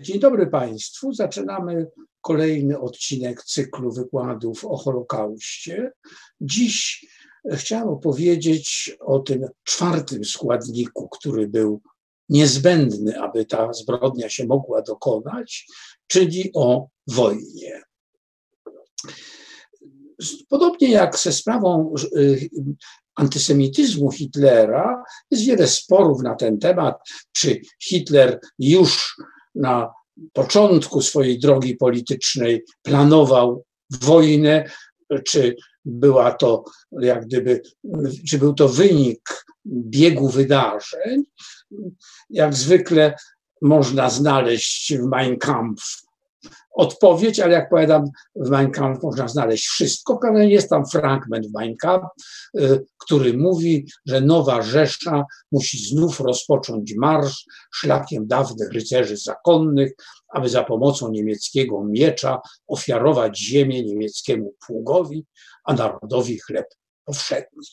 Dzień dobry Państwu. Zaczynamy kolejny odcinek cyklu wykładów o Holokauście. Dziś chciałem opowiedzieć o tym czwartym składniku, który był niezbędny, aby ta zbrodnia się mogła dokonać, czyli o wojnie. Podobnie jak ze sprawą y, antysemityzmu Hitlera, jest wiele sporów na ten temat, czy Hitler już na początku swojej drogi politycznej planował wojnę, czy była to jak gdyby, czy był to wynik biegu wydarzeń. Jak zwykle można znaleźć w Mein Kampf odpowiedź, ale jak powiadam, w Mein Kampf można znaleźć wszystko. Jest tam fragment w Mein Kampf, y, który mówi, że Nowa Rzesza musi znów rozpocząć marsz szlakiem dawnych rycerzy zakonnych, aby za pomocą niemieckiego miecza ofiarować ziemię niemieckiemu pługowi, a narodowi chleb powszedni.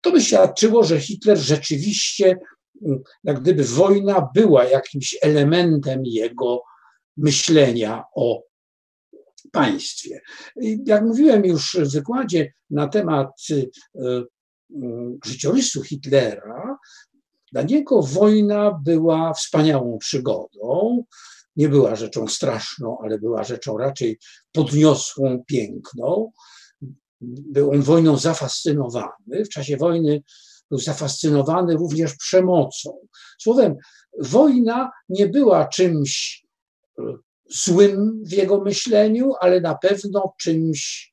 To by świadczyło, że Hitler rzeczywiście, mm, jak gdyby wojna była jakimś elementem jego myślenia o państwie. Jak mówiłem już w wykładzie na temat y, y, życiorysu Hitlera, dla niego wojna była wspaniałą przygodą. Nie była rzeczą straszną, ale była rzeczą raczej podniosłą, piękną. Był on wojną zafascynowany. W czasie wojny był zafascynowany również przemocą. Słowem, wojna nie była czymś złym w jego myśleniu, ale na pewno czymś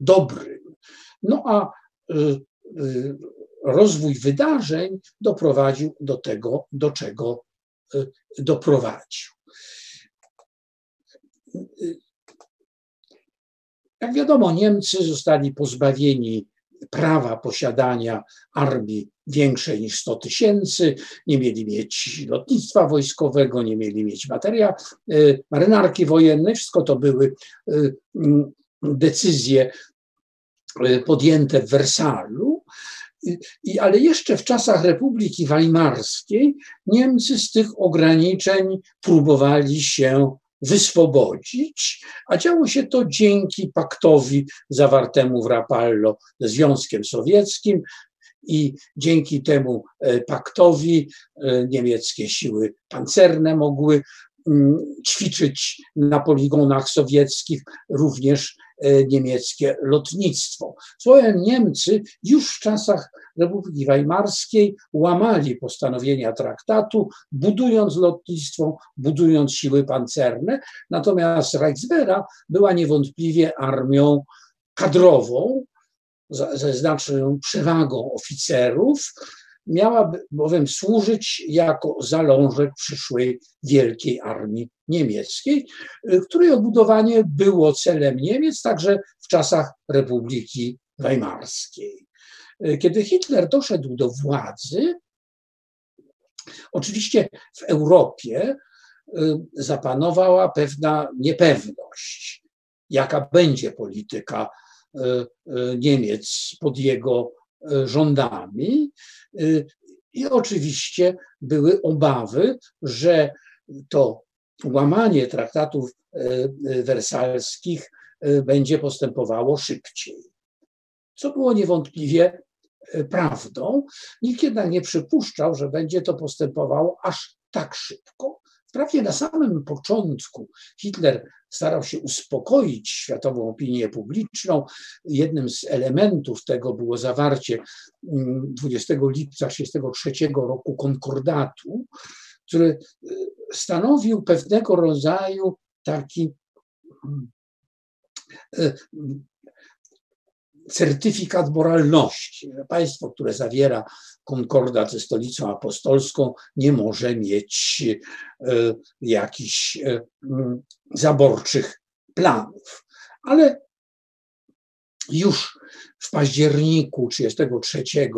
dobrym. No a y, y, rozwój wydarzeń doprowadził do tego, do czego y, doprowadził. Jak wiadomo, Niemcy zostali pozbawieni prawa posiadania armii większej niż 100 tysięcy, nie mieli mieć lotnictwa wojskowego, nie mieli mieć materia, e, marynarki wojennej, wszystko to były e, decyzje e, podjęte w Wersalu. I, ale jeszcze w czasach Republiki Weimarskiej Niemcy z tych ograniczeń próbowali się wyswobodzić, a działo się to dzięki paktowi zawartemu w Rapallo ze Związkiem Sowieckim i dzięki temu e, paktowi e, niemieckie siły pancerne mogły mm, ćwiczyć na poligonach sowieckich również e, niemieckie lotnictwo. Słowem Niemcy już w czasach Republiki Weimarskiej łamali postanowienia traktatu, budując lotnictwo, budując siły pancerne, natomiast Reichswehra była niewątpliwie armią kadrową, ze znaczną przewagą oficerów, miała bowiem służyć jako zalążek przyszłej wielkiej armii niemieckiej, której odbudowanie było celem Niemiec także w czasach Republiki Weimarskiej. Kiedy Hitler doszedł do władzy, oczywiście w Europie y, zapanowała pewna niepewność, jaka będzie polityka y, y, Niemiec pod jego rządami. I oczywiście były obawy, że to łamanie traktatów wersalskich będzie postępowało szybciej. Co było niewątpliwie E, prawdą. Nikt jednak nie przypuszczał, że będzie to postępowało aż tak szybko. Wprawdzie na samym początku Hitler starał się uspokoić światową opinię publiczną. Jednym z elementów tego było zawarcie 20 mm, lipca 1963 roku konkordatu, który e, stanowił pewnego rodzaju taki mm, e, certyfikat moralności, że państwo, które zawiera konkordat ze stolicą apostolską, nie może mieć e, jakichś e, zaborczych planów. Ale już w październiku 1933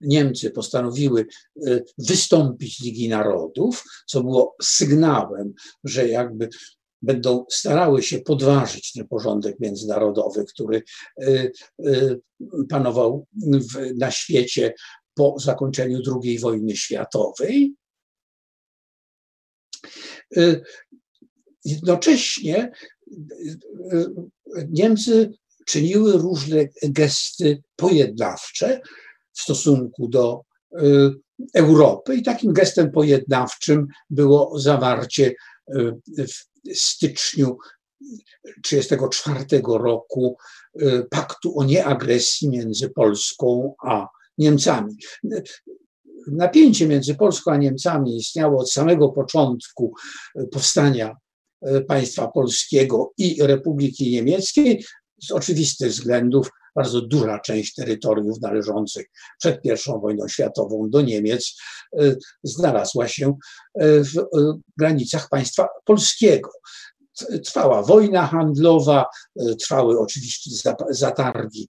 Niemcy postanowiły e, wystąpić z Ligi Narodów, co było sygnałem, że jakby będą starały się podważyć ten porządek międzynarodowy, który y, y, panował na świecie po zakończeniu II wojny światowej. Y, jednocześnie Niemcy czyniły różne gesty pojednawcze w stosunku do Europy i takim gestem pojednawczym było zawarcie w styczniu 1934 roku paktu o nieagresji między Polską a Niemcami. Napięcie między Polską a Niemcami istniało od samego początku powstania państwa polskiego i Republiki Niemieckiej. Z oczywistych względów bardzo duża część terytoriów należących przed I wojną światową do Niemiec znalazła się w granicach państwa polskiego. Trwała wojna handlowa, trwały oczywiście zatargi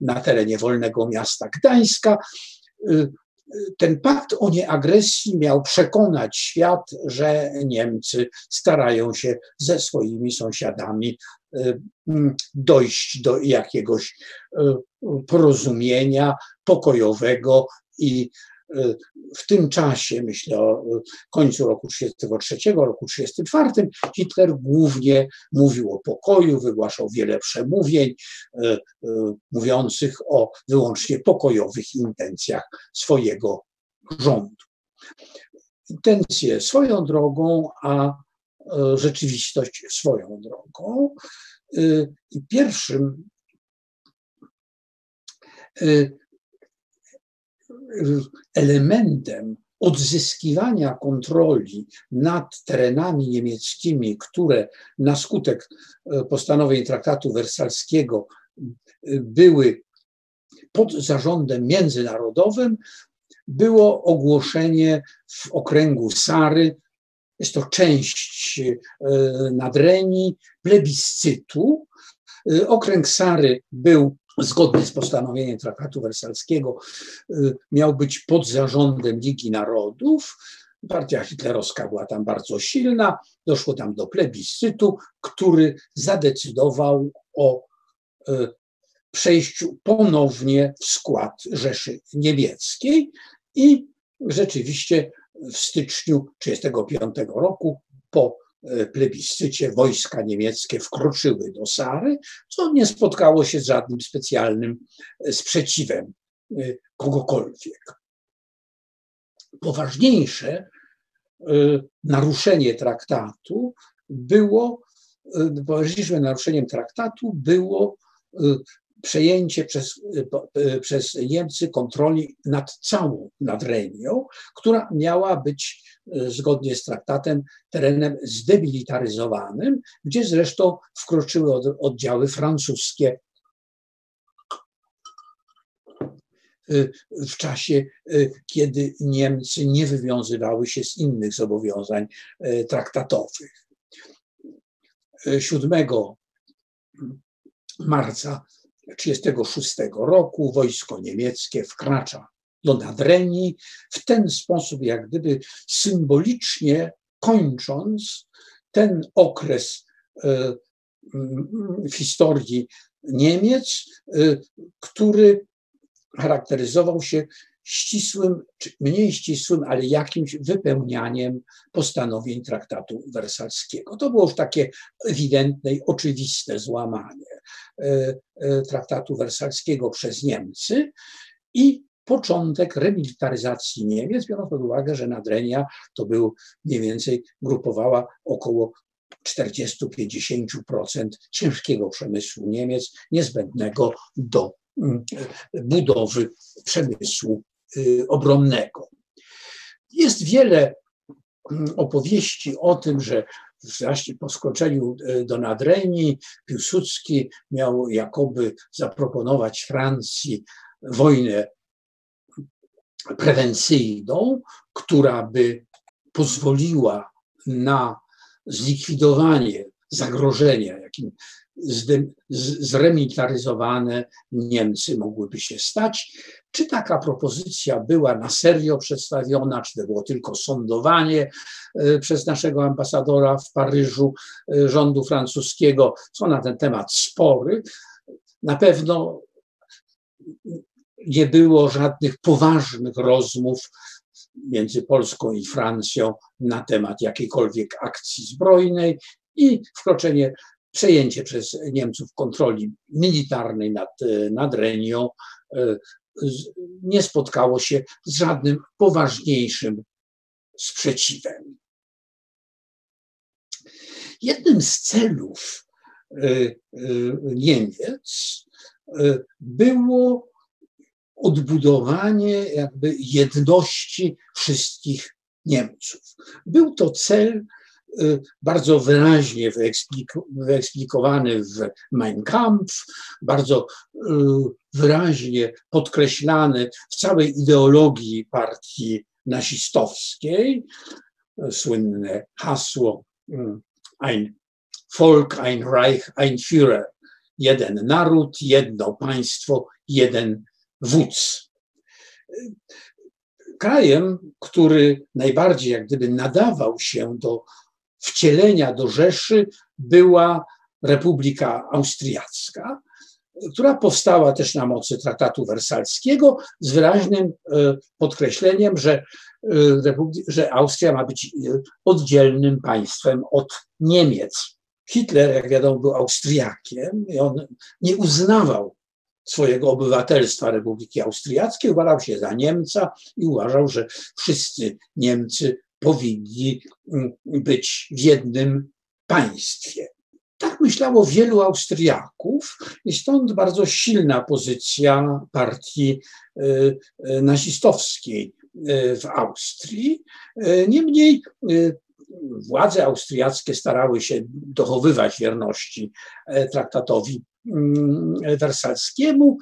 na terenie wolnego miasta Gdańska. Ten pakt o nieagresji miał przekonać świat, że Niemcy starają się ze swoimi sąsiadami dojść do jakiegoś porozumienia pokojowego i w tym czasie, myślę o końcu roku 1933, roku 1934, Hitler głównie mówił o pokoju, wygłaszał wiele przemówień mówiących o wyłącznie pokojowych intencjach swojego rządu. Intencje swoją drogą, a rzeczywistość swoją drogą. I pierwszym elementem odzyskiwania kontroli nad terenami niemieckimi, które na skutek e, postanowień traktatu wersalskiego e, były pod zarządem międzynarodowym, było ogłoszenie w okręgu Sary, jest to część e, Nadrenii, plebiscytu. Okręg Sary był zgodnie z postanowieniem traktatu wersalskiego y, miał być pod zarządem Ligi Narodów. Partia hitlerowska była tam bardzo silna. Doszło tam do plebiscytu, który zadecydował o przejściu ponownie w skład Rzeszy Niemieckiej i rzeczywiście w styczniu 1935 roku po E, plebiscycie wojska niemieckie wkroczyły do Sary, co nie spotkało się z żadnym specjalnym e, sprzeciwem e, kogokolwiek. Poważniejsze naruszenie traktatu było, poważniejszym naruszeniem traktatu było przejęcie przez, przez Niemcy kontroli nad całą Nadrenią, która miała być zgodnie z traktatem terenem zdemilitaryzowanym, gdzie zresztą wkroczyły oddziały francuskie w czasie, kiedy Niemcy nie wywiązywały się z innych zobowiązań traktatowych. 7 marca 1936 roku wojsko niemieckie wkracza do Nadrenii w ten sposób, jak gdyby symbolicznie kończąc ten okres e, w historii Niemiec, e, który charakteryzował się ścisłym, czy mniej ścisłym, ale jakimś wypełnianiem postanowień traktatu wersalskiego. To było już takie ewidentne i oczywiste złamanie e, traktatu wersalskiego przez Niemcy i początek remilitaryzacji Niemiec, biorąc pod uwagę, że Nadrenia to był mniej więcej grupowała około 40-50% ciężkiego przemysłu Niemiec niezbędnego do mm, budowy przemysłu obronnego. Jest wiele mm, opowieści o tym, że właśnie po skoczeniu y, do Nadrenii Piłsudski miał jakoby zaproponować Francji wojnę prewencyjną, która by pozwoliła na zlikwidowanie zagrożenia, jakim zremilitaryzowane Niemcy mogłyby się stać. Czy taka propozycja była na serio przedstawiona, czy to było tylko sądowanie przez naszego ambasadora w Paryżu rządu francuskiego? Są na ten temat spory. Na pewno nie było żadnych poważnych rozmów między Polską i Francją na temat jakiejkolwiek akcji zbrojnej i wkroczenie, przejęcie przez Niemców kontroli militarnej nad, nad Renią e, nie spotkało się z żadnym poważniejszym sprzeciwem. Jednym z celów e, e, Niemiec było odbudowanie jakby jedności wszystkich Niemców. Był to cel y, bardzo wyraźnie wyeksplikowany w Mein Kampf, bardzo y, wyraźnie podkreślany w całej ideologii partii nazistowskiej. Słynne hasło y, Ein Volk, ein Reich, ein Führer. Jeden naród, jedno państwo, jeden wódz. Krajem, który najbardziej jak gdyby nadawał się do wcielenia do Rzeszy, była Republika Austriacka, która powstała też na mocy traktatu wersalskiego z wyraźnym e, podkreśleniem, że, e, że Austria ma być e, oddzielnym państwem od Niemiec. Hitler, jak wiadomo, był Austriakiem i on nie uznawał swojego obywatelstwa Republiki Austriackiej, uważał się za Niemca i uważał, że wszyscy Niemcy powinni mm, być w jednym państwie. Tak myślało wielu Austriaków i stąd bardzo silna pozycja partii y, y, nazistowskiej y, w Austrii. Niemniej władze austriackie starały się dochowywać wierności traktatowi Mm, wersalskiemu,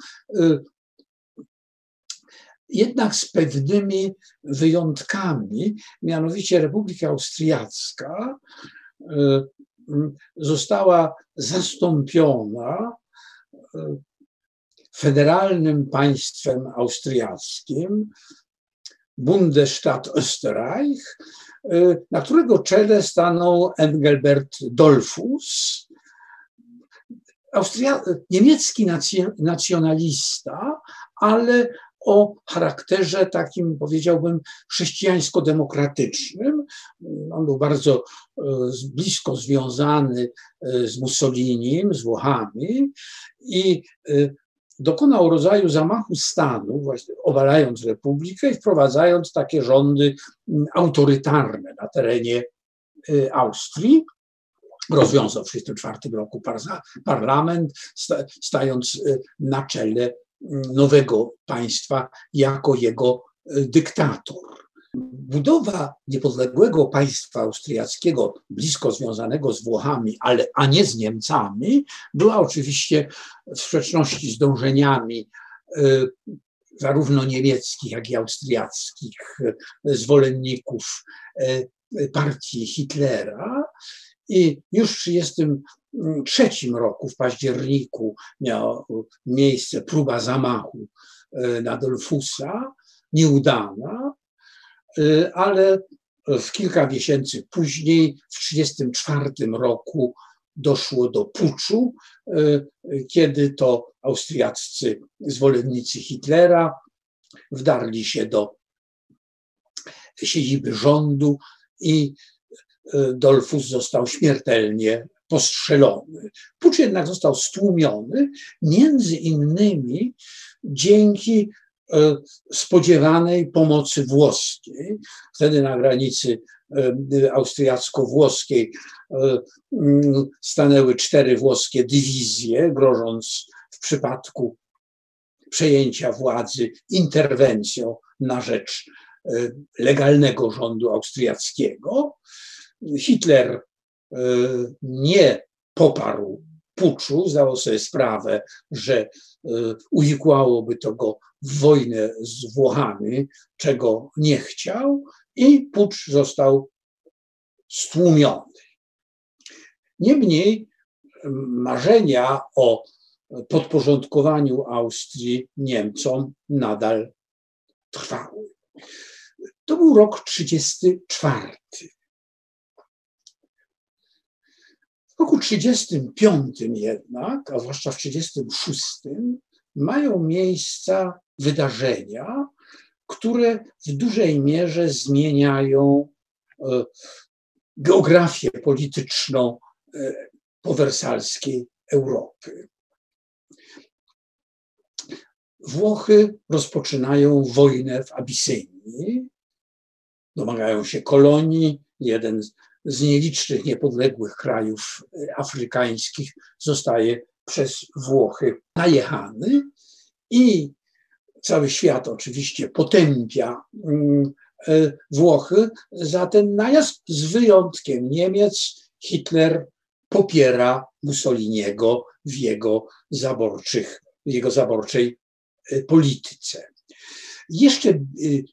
jednak z pewnymi wyjątkami, mianowicie Republika Austriacka y, została zastąpiona y, federalnym państwem austriackim, Bundesstaat Österreich, na którego czele stanął Engelbert Dollfuss, Austria, niemiecki nacjonalista, ale o charakterze takim, powiedziałbym, chrześcijańsko-demokratycznym. On był bardzo e, blisko związany e, z Mussolinim, z Włochami i e, dokonał rodzaju zamachu stanu, właśnie obalając republikę i wprowadzając takie rządy autorytarne na terenie Austrii rozwiązał w 1964 roku parlament, stając na czele nowego państwa jako jego y, dyktator. Budowa niepodległego państwa austriackiego, blisko związanego z Włochami, ale a nie z Niemcami, była oczywiście w sprzeczności z dążeniami y, zarówno niemieckich, jak i austriackich zwolenników partii Hitlera, i już w 1933 roku, w październiku, miała miejsce próba zamachu e, na Dolfusa, nieudana, e, ale w kilka miesięcy później, w 1934 roku, doszło do puczu, e, kiedy to austriaccy zwolennicy Hitlera wdarli się do siedziby rządu i Dolfus został śmiertelnie postrzelony. Pucz jednak został stłumiony, między innymi dzięki e, spodziewanej pomocy włoskiej. Wtedy na granicy e, austriacko-włoskiej mm, stanęły cztery włoskie dywizje, grożąc w przypadku przejęcia władzy interwencją na rzecz legalnego rządu austriackiego. Hitler e, nie poparł puczu, zdawał sobie sprawę, że e, uwikłałoby to go w wojnę z Włochami, czego nie chciał, i pucz został stłumiony. Niemniej marzenia o podporządkowaniu Austrii Niemcom nadal trwały. To był rok 34. W roku 35 jednak, a zwłaszcza w 36, mają miejsca wydarzenia, które w dużej mierze zmieniają e, geografię polityczną e, powersalskiej Europy. Włochy rozpoczynają wojnę w Abysynii, domagają się kolonii. Jeden z nielicznych niepodległych krajów afrykańskich zostaje przez Włochy najechany i cały świat oczywiście potępia mm, e, Włochy za ten najazd, z wyjątkiem Niemiec. Hitler popiera Mussoliniego w jego zaborczych, w jego zaborczej e, polityce. Jeszcze e,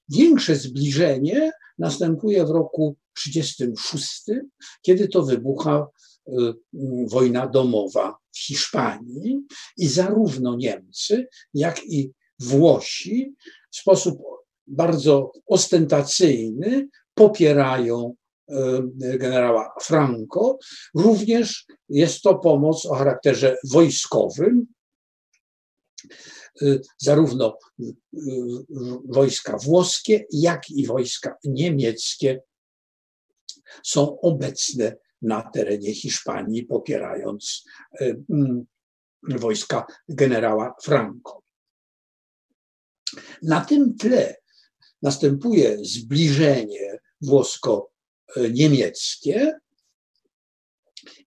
większe zbliżenie następuje w roku 1936, kiedy to wybucha wojna domowa w Hiszpanii i zarówno Niemcy, jak i Włosi w sposób bardzo ostentacyjny popierają e, generała Franco. Również jest to pomoc o charakterze wojskowym. E, zarówno wojska włoskie, jak i wojska niemieckie są obecne na terenie Hiszpanii, popierając wojska generała Franco. Na tym tle następuje zbliżenie włosko-niemieckie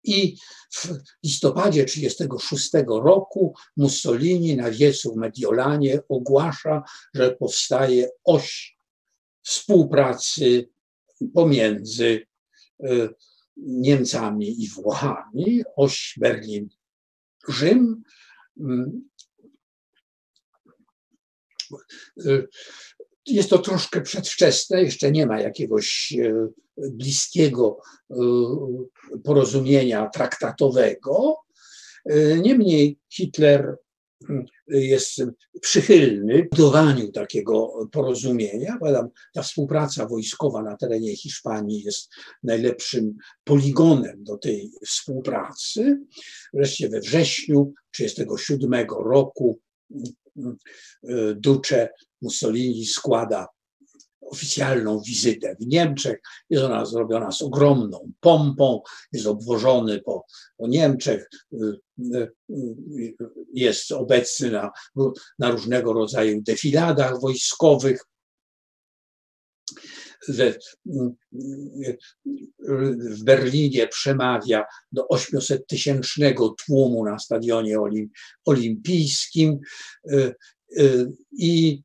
i w listopadzie 1936 roku Mussolini na wiecu w Mediolanie ogłasza, że powstaje oś współpracy pomiędzy e, Niemcami i Włochami, oś Berlin-Rzym, jest to troszkę przedwczesne, jeszcze nie ma jakiegoś y, bliskiego y, porozumienia traktatowego. Niemniej Hitler jest przychylny budowaniu takiego porozumienia. Ta współpraca wojskowa na terenie Hiszpanii jest najlepszym poligonem do tej współpracy. Wreszcie we wrześniu 1937 roku Duce Mussolini składa oficjalną wizytę w Niemczech. Jest ona zrobiona z ogromną pompą, jest obwożony po, po Niemczech, jest obecny na, na różnego rodzaju defiladach wojskowych w Berlinie przemawia do 800 tysięcznego tłumu na stadionie olimpijskim y, y, i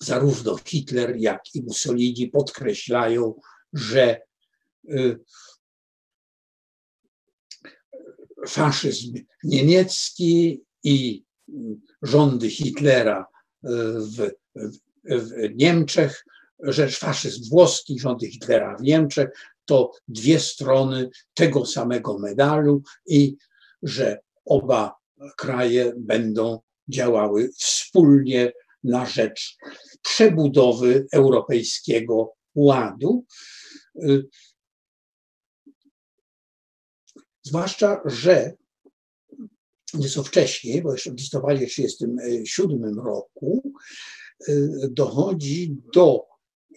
zarówno Hitler, jak i Mussolini podkreślają, że y, faszyzm niemiecki i rządy Hitlera w, w Niemczech, że faszyzm włoski, rządy Hitlera w Niemczech to dwie strony tego samego medalu i że oba kraje będą działały wspólnie na rzecz przebudowy europejskiego ładu. Zwłaszcza, że nieco wcześniej, bo jeszcze w listopadzie 1937 roku, dochodzi do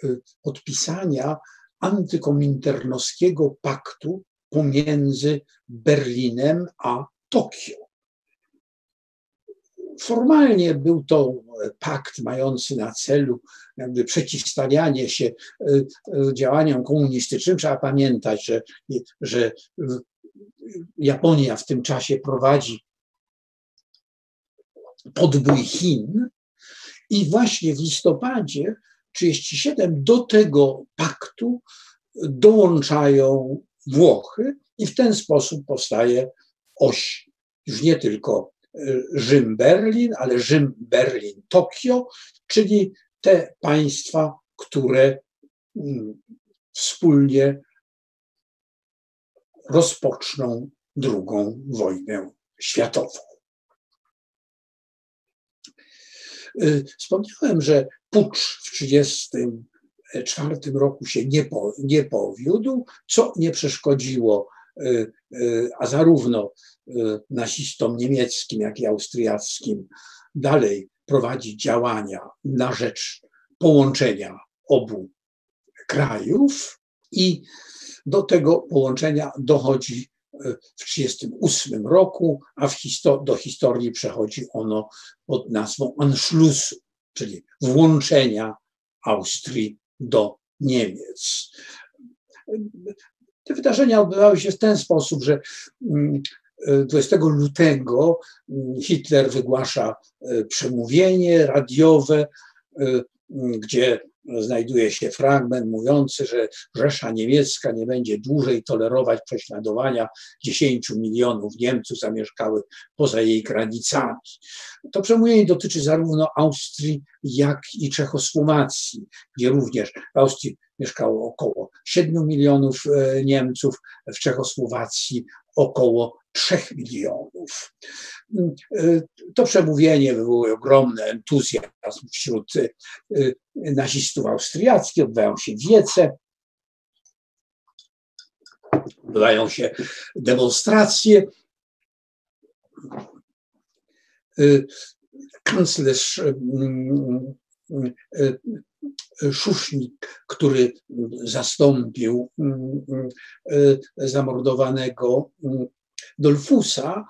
y, podpisania antykominternowskiego paktu pomiędzy Berlinem a Tokio. Formalnie był to pakt mający na celu jakby przeciwstawianie się y, działaniom komunistycznym. Trzeba pamiętać, że, że Japonia w tym czasie prowadzi podbój Chin i właśnie w listopadzie 37 do tego paktu dołączają Włochy i w ten sposób powstaje oś już nie tylko e, Rzym-Berlin, ale Rzym-Berlin-Tokio, czyli te państwa, które mm, wspólnie rozpoczną drugą wojnę światową. Wspomniałem, że pucz w 1934 roku się nie, po, nie powiódł, co nie przeszkodziło a zarówno nazistom niemieckim, jak i austriackim dalej prowadzić działania na rzecz połączenia obu krajów i do tego połączenia dochodzi w 1938 roku, a histo do historii przechodzi ono pod nazwą Anschlussu, czyli włączenia Austrii do Niemiec. Te wydarzenia odbywały się w ten sposób, że 20 mm, lutego mm, Hitler wygłasza e, przemówienie radiowe, e, gdzie znajduje się fragment mówiący, że Rzesza Niemiecka nie będzie dłużej tolerować prześladowania 10 milionów Niemców zamieszkałych poza jej granicami. To przemówienie dotyczy zarówno Austrii, jak i Czechosłowacji, gdzie również w Austrii mieszkało około 7 milionów e, Niemców, w Czechosłowacji około 3 milionów. To przemówienie wywołuje ogromny entuzjazm wśród e, nazistów austriackich, odbywają się wiece, odbywają się demonstracje. Kanclerz Szusznik, który zastąpił mm, mm, e, zamordowanego mm, Dolfusa,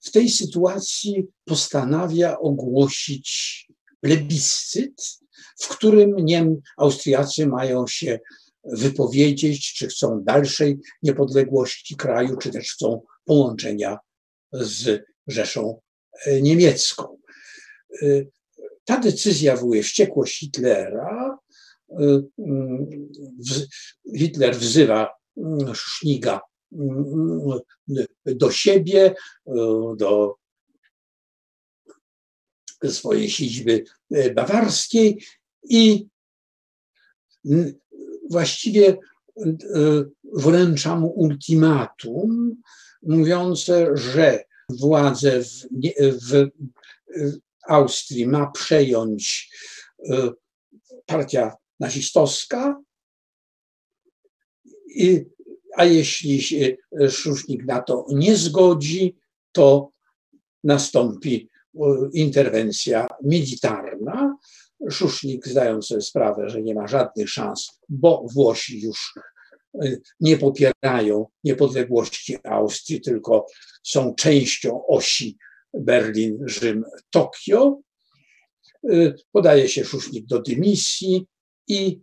w tej sytuacji postanawia ogłosić plebiscyt, w którym Niem, Austriacy mają się wypowiedzieć, czy chcą dalszej niepodległości kraju, czy też chcą połączenia z Rzeszą e, Niemiecką. Ta decyzja wywołuje wściekłość Hitlera. Y, y, Hitler wzywa y, Szniga do siebie, do swojej siedziby bawarskiej i właściwie wręcza mu ultimatum mówiące, że władze w, w, Austrii ma przejąć e, partia nazistowska, a jeśli się Szusznik na to nie zgodzi, to nastąpi e, interwencja militarna. Szusznik, zdając sobie sprawę, że nie ma żadnych szans, bo Włosi już nie popierają niepodległości Austrii, tylko są częścią osi Berlin, Rzym, Tokio. Y, podaje się Szusznik do dymisji i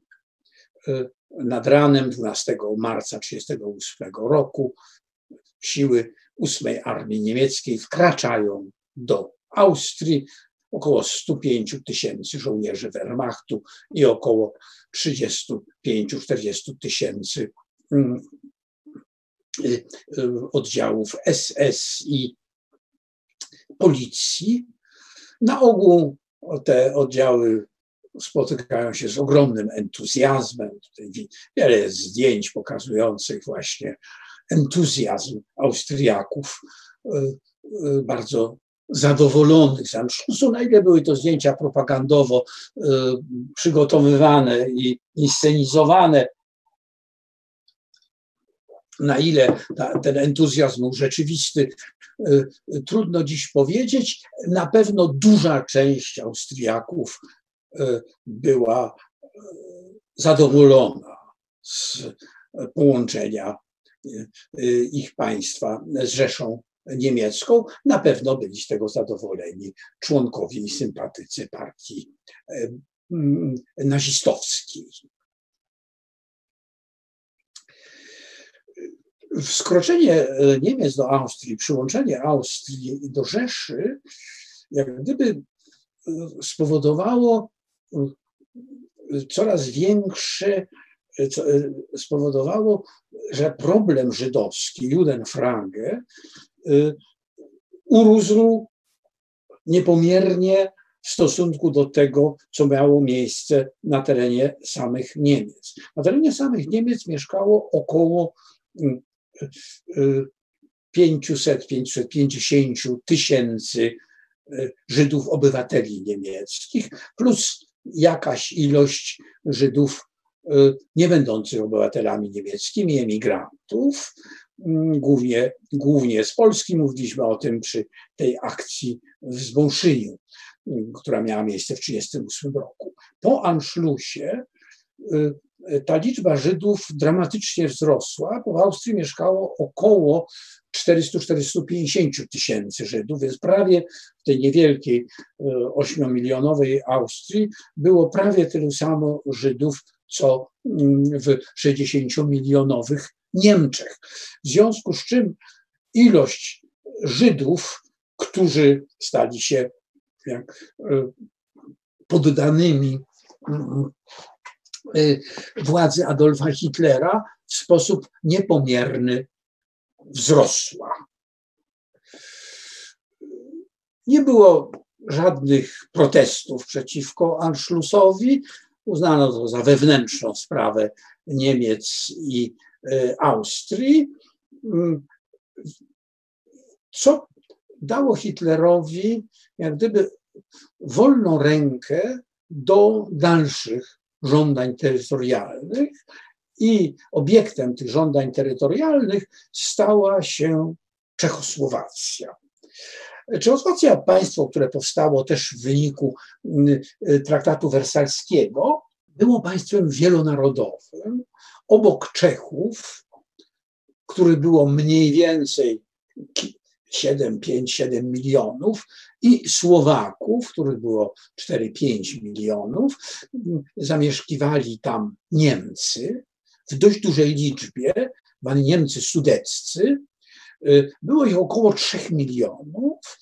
y, nad ranem 12 marca 1938 roku siły 8 Armii Niemieckiej wkraczają do Austrii. Około 105 tysięcy żołnierzy Wehrmachtu i około 35-40 tysięcy mm, y, oddziałów SS i policji. Na ogół te oddziały spotykają się z ogromnym entuzjazmem. Tutaj wiele jest zdjęć pokazujących właśnie entuzjazm Austriaków, e, e, bardzo zadowolonych z Anschlussu. Na ile były to zdjęcia propagandowo e, przygotowywane i inscenizowane, na ile ta, ten entuzjazm był rzeczywisty, y, trudno dziś powiedzieć. Na pewno duża część Austriaków y, była y, zadowolona z połączenia ich państwa z Rzeszą Niemiecką. Na pewno byli z tego zadowoleni członkowie i sympatycy partii nazistowskiej. Wskroczenie e, Niemiec do Austrii, przyłączenie Austrii do Rzeszy, jak gdyby e, spowodowało e, coraz większe, spowodowało, że problem żydowski, Judenfrage, urósł niepomiernie w stosunku do tego, co miało miejsce na terenie samych Niemiec. Na terenie samych Niemiec mieszkało około 500-550 tysięcy e, Żydów obywateli niemieckich, plus jakaś ilość Żydów e, nie będących obywatelami niemieckimi, emigrantów, mm, głównie, głównie z Polski. Mówiliśmy o tym przy tej akcji w Zbąszyniu, która miała miejsce w 1938 roku. Po Anschlussie e, ta liczba Żydów dramatycznie wzrosła, bo w Austrii mieszkało około 400-450 tysięcy Żydów, więc prawie w tej niewielkiej 8-milionowej Austrii było prawie tyle samo Żydów, co mm, w 60-milionowych Niemczech. W związku z czym ilość Żydów, którzy stali się e, poddanymi mm, władzy Adolfa Hitlera w sposób niepomierny wzrosła. Nie było żadnych protestów przeciwko Anschlussowi. Uznano to za wewnętrzną sprawę Niemiec i y, Austrii, mm, co dało Hitlerowi jak gdyby wolną rękę do dalszych żądań terytorialnych i obiektem tych żądań terytorialnych stała się Czechosłowacja. Czechosłowacja, państwo, które powstało też w wyniku mm, traktatu wersalskiego, było państwem wielonarodowym. Obok Czechów, który było mniej więcej 7, 5, 7 milionów i Słowaków, których było 4-5 milionów. Zamieszkiwali tam Niemcy w dość dużej liczbie, Niemcy sudeccy. Było ich około 3 milionów.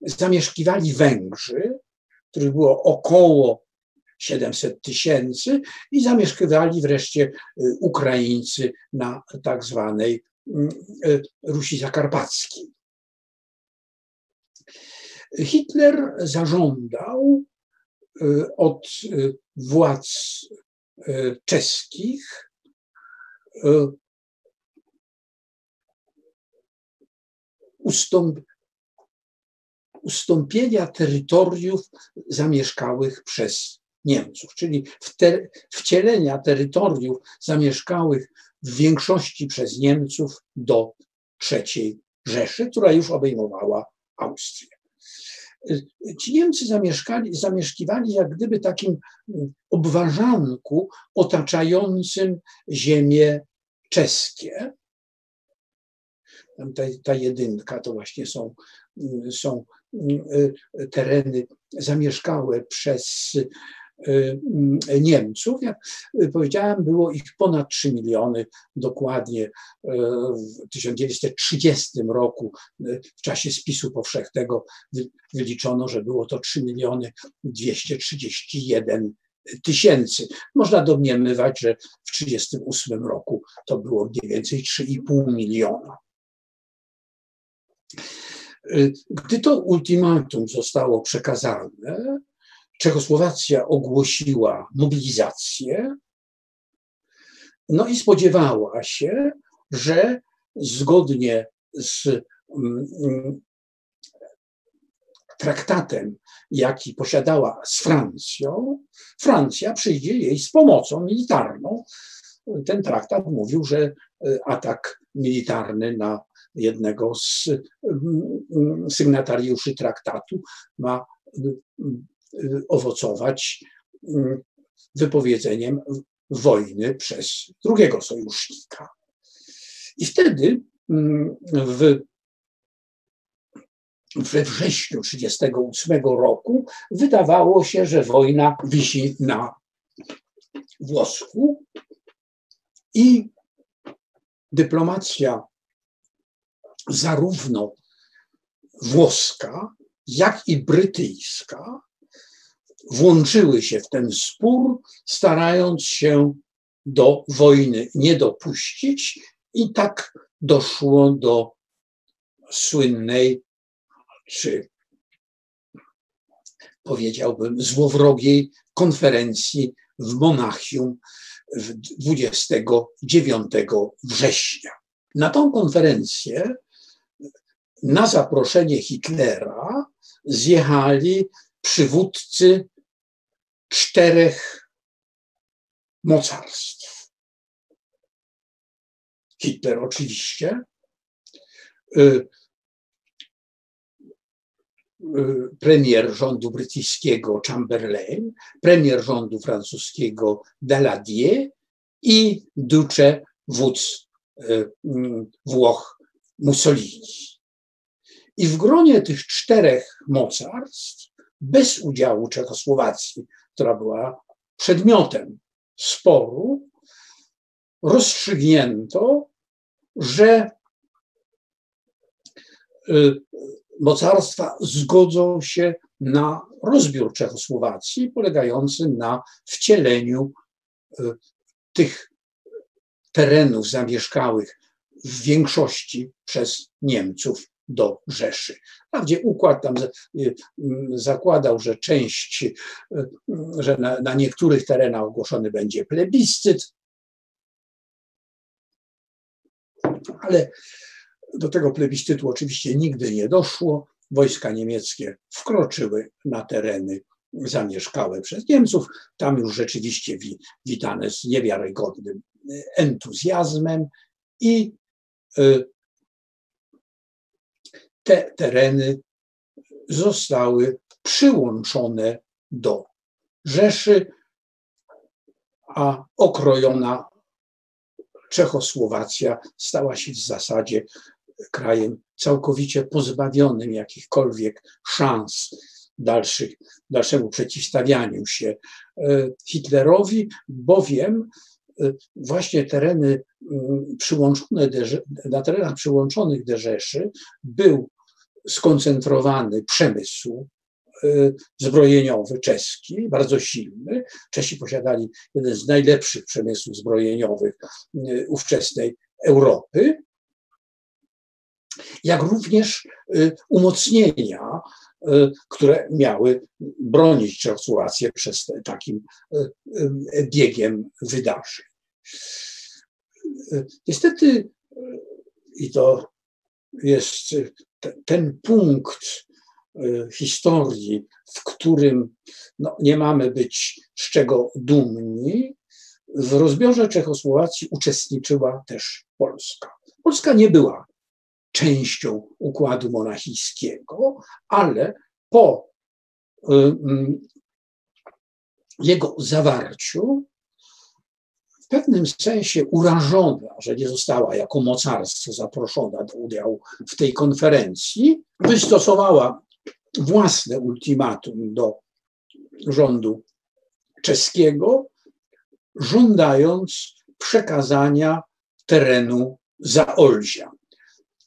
Zamieszkiwali Węgrzy, których było około 700 tysięcy i zamieszkiwali wreszcie Ukraińcy na tak zwanej mm, Rusi Zakarpackiej. Hitler zażądał y, od y, władz y, czeskich ustąp, ustąpienia terytoriów zamieszkałych przez Niemców, czyli wcielenia terytoriów zamieszkałych w większości przez Niemców do III Rzeszy, która już obejmowała Austrię. Ci Niemcy zamieszkali, zamieszkiwali jak gdyby takim obwarzanku otaczającym ziemię czeskie. Ta, ta jedynka to właśnie są, są tereny zamieszkałe przez Y, y, Niemców. Jak powiedziałem, było ich ponad 3 miliony dokładnie y, w 1930 roku. W czasie spisu powszechnego wyliczono, że było to 3 miliony 231 tysięcy. Można domniemywać, że w 1938 roku to było mniej więcej 3,5 miliona. Gdy to ultimatum zostało przekazane, Czechosłowacja ogłosiła mobilizację, no i spodziewała się, że zgodnie z mm, mm, traktatem, jaki posiadała z Francją, Francja przyjdzie jej z pomocą militarną. Ten traktat mówił, że e, atak militarny na jednego z mm, sygnatariuszy traktatu ma owocować mm, wypowiedzeniem wojny przez drugiego sojusznika. I wtedy mm, w, we wrześniu 1938 roku wydawało się, że wojna wisi na włosku i dyplomacja zarówno włoska, jak i brytyjska włączyły się w ten spór, starając się do wojny nie dopuścić, i tak doszło do słynnej, czy powiedziałbym, złowrogiej konferencji w Monachium 29 września. Na tą konferencję na zaproszenie Hitlera zjechali przywódcy czterech mocarstw. Hitler oczywiście, y, y, premier rządu brytyjskiego Chamberlain, premier rządu francuskiego Daladier i duce wódz y, mm, Włoch Mussolini. I w gronie tych czterech mocarstw, bez udziału Czechosłowacji, która była przedmiotem sporu, rozstrzygnięto, że y, mocarstwa zgodzą się na rozbiór Czechosłowacji, polegający na wcieleniu y, tych terenów zamieszkałych w większości przez Niemców do Rzeszy. Wprawdzie układ tam y, zakładał, że część, y, że na, na niektórych terenach ogłoszony będzie plebiscyt, ale do tego plebiscytu oczywiście nigdy nie doszło. Wojska niemieckie wkroczyły na tereny zamieszkałe przez Niemców. Tam już rzeczywiście witane z niewiarygodnym y, entuzjazmem i te tereny zostały przyłączone do Rzeszy, a okrojona Czechosłowacja stała się w zasadzie krajem całkowicie pozbawionym jakichkolwiek szans dalszych, dalszemu przeciwstawianiu się e, Hitlerowi, bowiem właśnie tereny przyłączone na terenach przyłączonych do Rzeszy był skoncentrowany przemysł y, zbrojeniowy czeski, bardzo silny. Czesi posiadali jeden z najlepszych przemysłów zbrojeniowych y, ówczesnej Europy, jak również y, umocnienia, które miały bronić Czechosłowację przez takim biegiem wydarzeń. Niestety, i to jest ten punkt e, historii, w którym no, nie mamy być z czego dumni, w rozbiorze Czechosłowacji uczestniczyła też Polska. Polska nie była częścią układu monachijskiego, ale po e, jego zawarciu pewnym sensie urażona, że nie została jako mocarstwo zaproszona do udziału w tej konferencji, wystosowała własne ultimatum do rządu czeskiego, żądając przekazania terenu Zaolzia.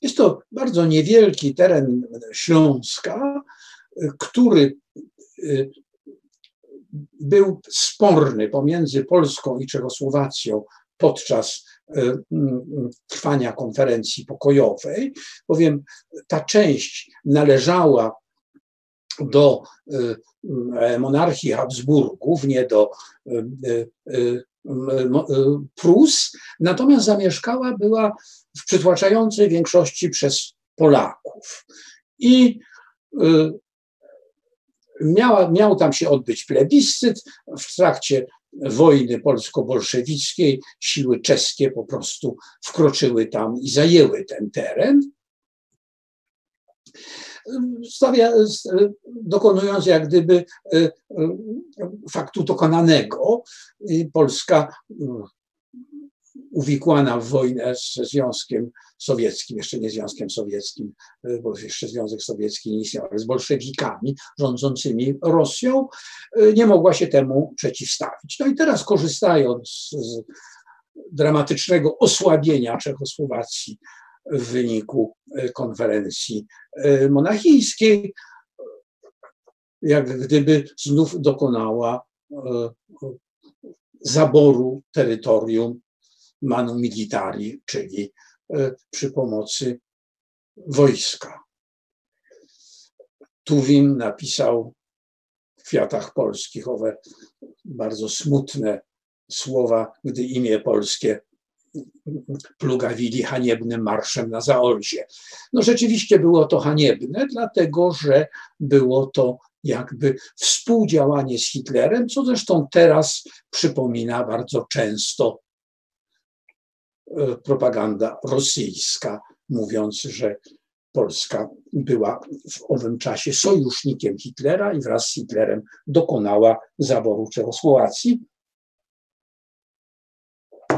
Jest to bardzo niewielki teren Śląska, który y, był sporny pomiędzy Polską i Czechosłowacją podczas e, trwania konferencji pokojowej, bowiem ta część należała do e, monarchii Habsburgów, nie do e, Prus, natomiast zamieszkała była w przytłaczającej większości przez Polaków. I Miała, miał tam się odbyć plebiscyt. W trakcie wojny polsko-bolszewickiej siły czeskie po prostu wkroczyły tam i zajęły ten teren. Stawia, dokonując jak gdyby e, e, faktu dokonanego, Polska uwikłana w wojnę ze Związkiem Sowieckim, jeszcze nie Związkiem Sowieckim, e, bo jeszcze Związek Sowiecki nie istniał, ale z bolszewikami rządzącymi Rosją, e, nie mogła się temu przeciwstawić. No i teraz korzystając z dramatycznego osłabienia Czechosłowacji w wyniku e, konferencji monachijskiej, jak gdyby znów dokonała zaboru terytorium manu militari, czyli e, przy pomocy wojska. Tuwim napisał w kwiatach polskich owe bardzo smutne słowa, gdy imię polskie plugawili haniebnym marszem na Zaolzie. No rzeczywiście było to haniebne, dlatego że było to jakby współdziałanie z Hitlerem, co zresztą teraz przypomina bardzo często propaganda rosyjska, mówiąc, że Polska była w owym czasie sojusznikiem Hitlera i wraz z Hitlerem dokonała zaboru Czechosłowacji.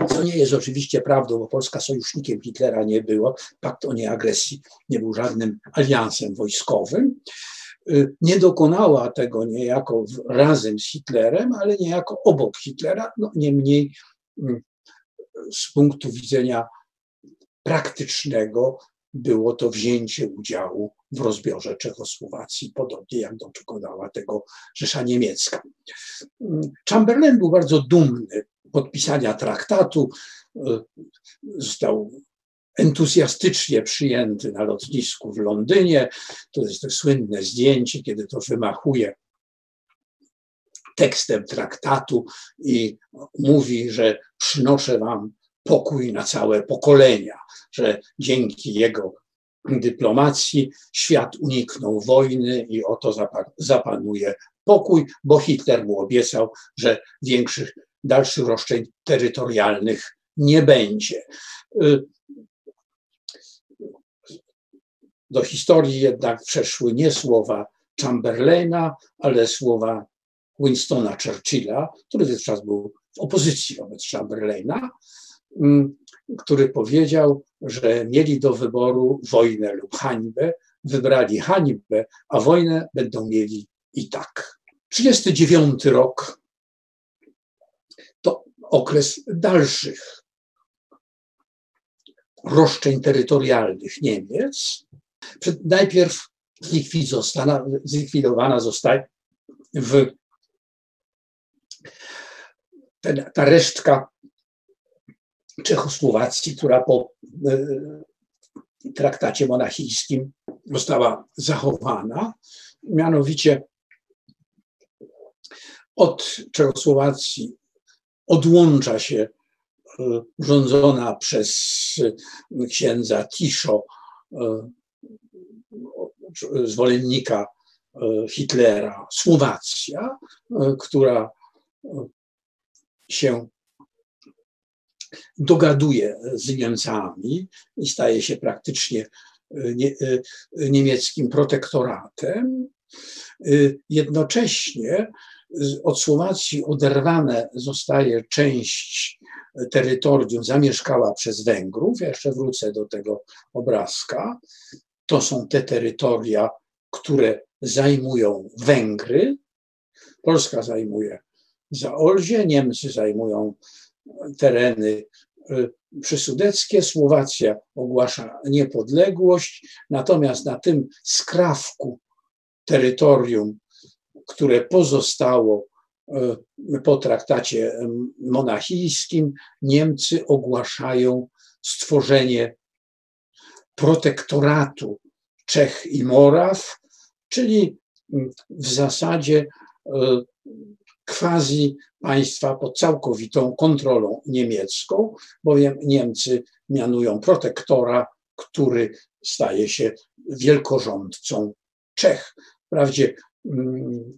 Co nie jest oczywiście prawdą, bo Polska sojusznikiem Hitlera nie było. Pakt o nieagresji nie był żadnym aliansem wojskowym. Y, nie dokonała tego niejako razem z Hitlerem, ale niejako obok Hitlera. No, niemniej mm, z punktu widzenia praktycznego było to wzięcie udziału w rozbiorze Czechosłowacji, podobnie jak dokonała tego Rzesza Niemiecka. Chamberlain był bardzo dumny podpisania traktatu, został entuzjastycznie przyjęty na lotnisku w Londynie. To jest to słynne zdjęcie, kiedy to wymachuje tekstem traktatu i mówi, że przynoszę wam pokój na całe pokolenia, że dzięki jego dyplomacji świat uniknął wojny i oto zapanuje pokój, bo Hitler mu obiecał, że większych, dalszych roszczeń terytorialnych nie będzie. Do historii jednak przeszły nie słowa Chamberlaina, ale słowa Winstona Churchilla, który wówczas był w opozycji wobec Chamberlaina, Mm, który powiedział, że mieli do wyboru wojnę lub hańbę, wybrali hańbę, a wojnę będą mieli i tak. 39 rok to okres dalszych roszczeń terytorialnych Niemiec. Najpierw zlikwidowana zostaje w ta resztka Czechosłowacji, która po e, traktacie monachijskim została zachowana. Mianowicie od Czechosłowacji odłącza się e, rządzona przez księdza Tiszo, e, zwolennika Hitlera, Słowacja, która się dogaduje z Niemcami i staje się praktycznie e, nie, e, niemieckim protektoratem. E, jednocześnie od Słowacji oderwane zostaje część terytorium zamieszkała przez Węgrów. Ja jeszcze wrócę do tego obrazka. To są te terytoria, które zajmują Węgry. Polska zajmuje Zaolzie, Niemcy zajmują tereny y, przysudeckie. Słowacja ogłasza niepodległość, natomiast na tym skrawku terytorium, które pozostało y, po traktacie monachijskim, Niemcy ogłaszają stworzenie protektoratu Czech i Moraw, czyli w zasadzie y, quasi państwa pod całkowitą kontrolą niemiecką, bowiem Niemcy mianują protektora, który staje się wielkorządcą Czech. Wprawdzie um,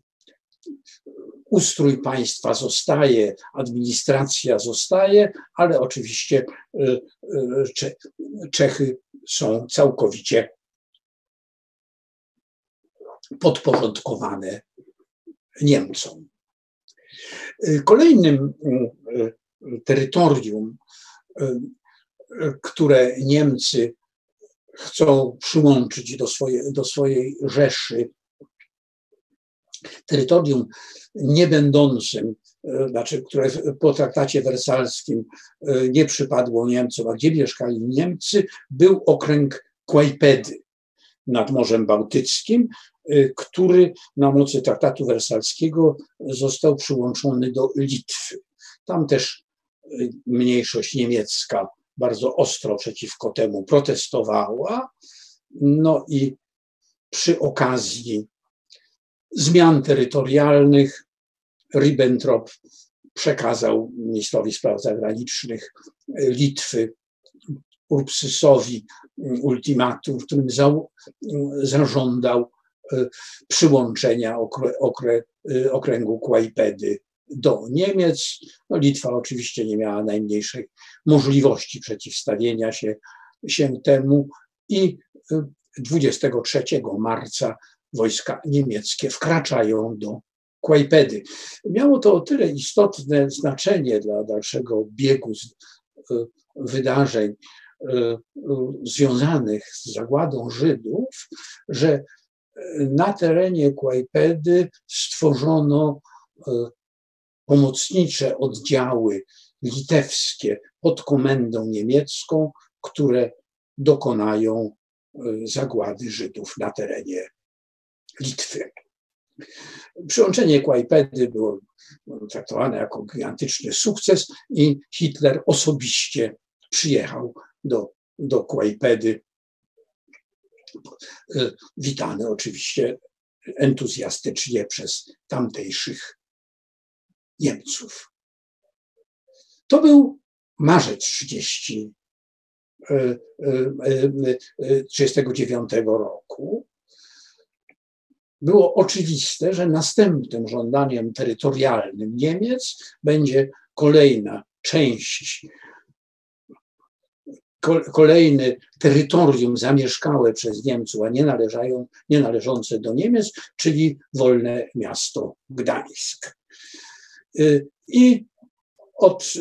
ustrój państwa zostaje, administracja zostaje, ale oczywiście y, y, Czechy są całkowicie podporządkowane Niemcom. Kolejnym mm, y, terytorium, y, które Niemcy chcą przyłączyć do, swoje, do swojej Rzeszy, terytorium nie będącym, y, znaczy, które po traktacie wersalskim nie przypadło Niemcom, a gdzie mieszkali Niemcy, był okręg Kłajpedy nad Morzem Bałtyckim, Y, który na mocy traktatu wersalskiego został przyłączony do Litwy. Tam też y, mniejszość niemiecka bardzo ostro przeciwko temu protestowała. No i przy okazji zmian terytorialnych Ribbentrop przekazał ministrowi spraw zagranicznych Litwy Urpsysowi ultimatum, w którym zażądał przyłączenia okręgu Kłajpedy do Niemiec. No, Litwa oczywiście nie miała najmniejszej możliwości przeciwstawienia się, się temu i 23 marca wojska niemieckie wkraczają do Kłajpedy. Miało to o tyle istotne znaczenie dla dalszego biegu e, wydarzeń związanych z zagładą Żydów, że na terenie Kłajpedy stworzono e, pomocnicze oddziały litewskie pod komendą niemiecką, które dokonają zagłady Żydów na terenie Litwy. Przyłączenie Kłajpedy było traktowane jako gigantyczny sukces i Hitler osobiście przyjechał do, do Kłajpedy. Witany oczywiście entuzjastycznie przez tamtejszych Niemców. To był marzec 30 1939 roku, było oczywiste, że następnym żądaniem terytorialnym Niemiec będzie kolejna część, kolejne terytorium zamieszkałe przez Niemców, a nie, należają, nie należące do Niemiec, czyli wolne miasto Gdańsk. I od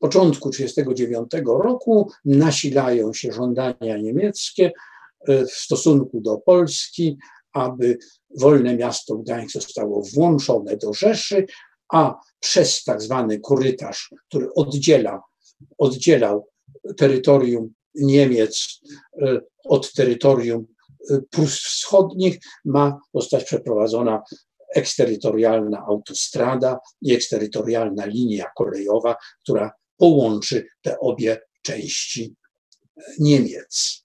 początku 1939 roku nasilają się żądania niemieckie e, w stosunku do Polski, aby wolne miasto Gdańsk zostało włączone do Rzeszy, a przez tak zwany korytarz, który oddziela, oddzielał terytorium Niemiec e, od terytorium e, Prus Wschodnich, ma zostać przeprowadzona eksterytorialna autostrada i eksterytorialna linia kolejowa, która połączy te obie części Niemiec.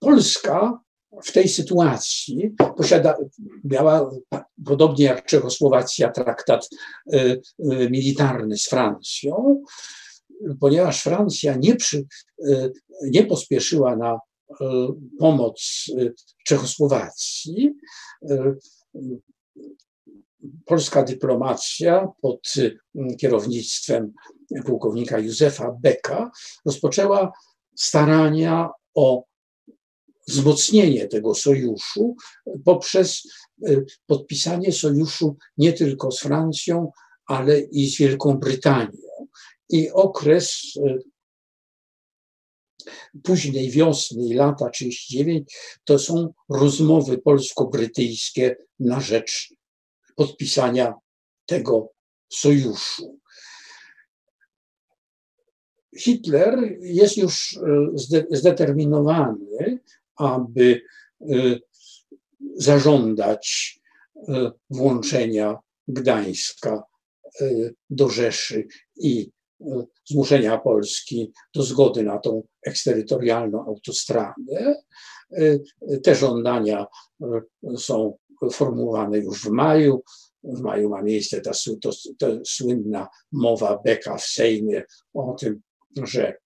Polska w tej sytuacji posiada, miała, podobnie jak Czechosłowacja, traktat y, y, militarny z Francją, ponieważ Francja nie, przy, y, nie pospieszyła na pomoc Czechosłowacji, polska dyplomacja pod kierownictwem pułkownika Józefa Beka rozpoczęła starania o wzmocnienie tego sojuszu poprzez podpisanie sojuszu nie tylko z Francją, ale i z Wielką Brytanią. I okres późnej wiosny lata 39 to są rozmowy polsko-brytyjskie na rzecz podpisania tego sojuszu. Hitler jest już e, zdeterminowany, aby e, zażądać e, włączenia Gdańska do Rzeszy i zmuszenia Polski do zgody na tą eksterytorialną autostradę. Te żądania są formułowane już w maju. W maju ma miejsce ta, to, słynna mowa Beka w Sejmie o tym, że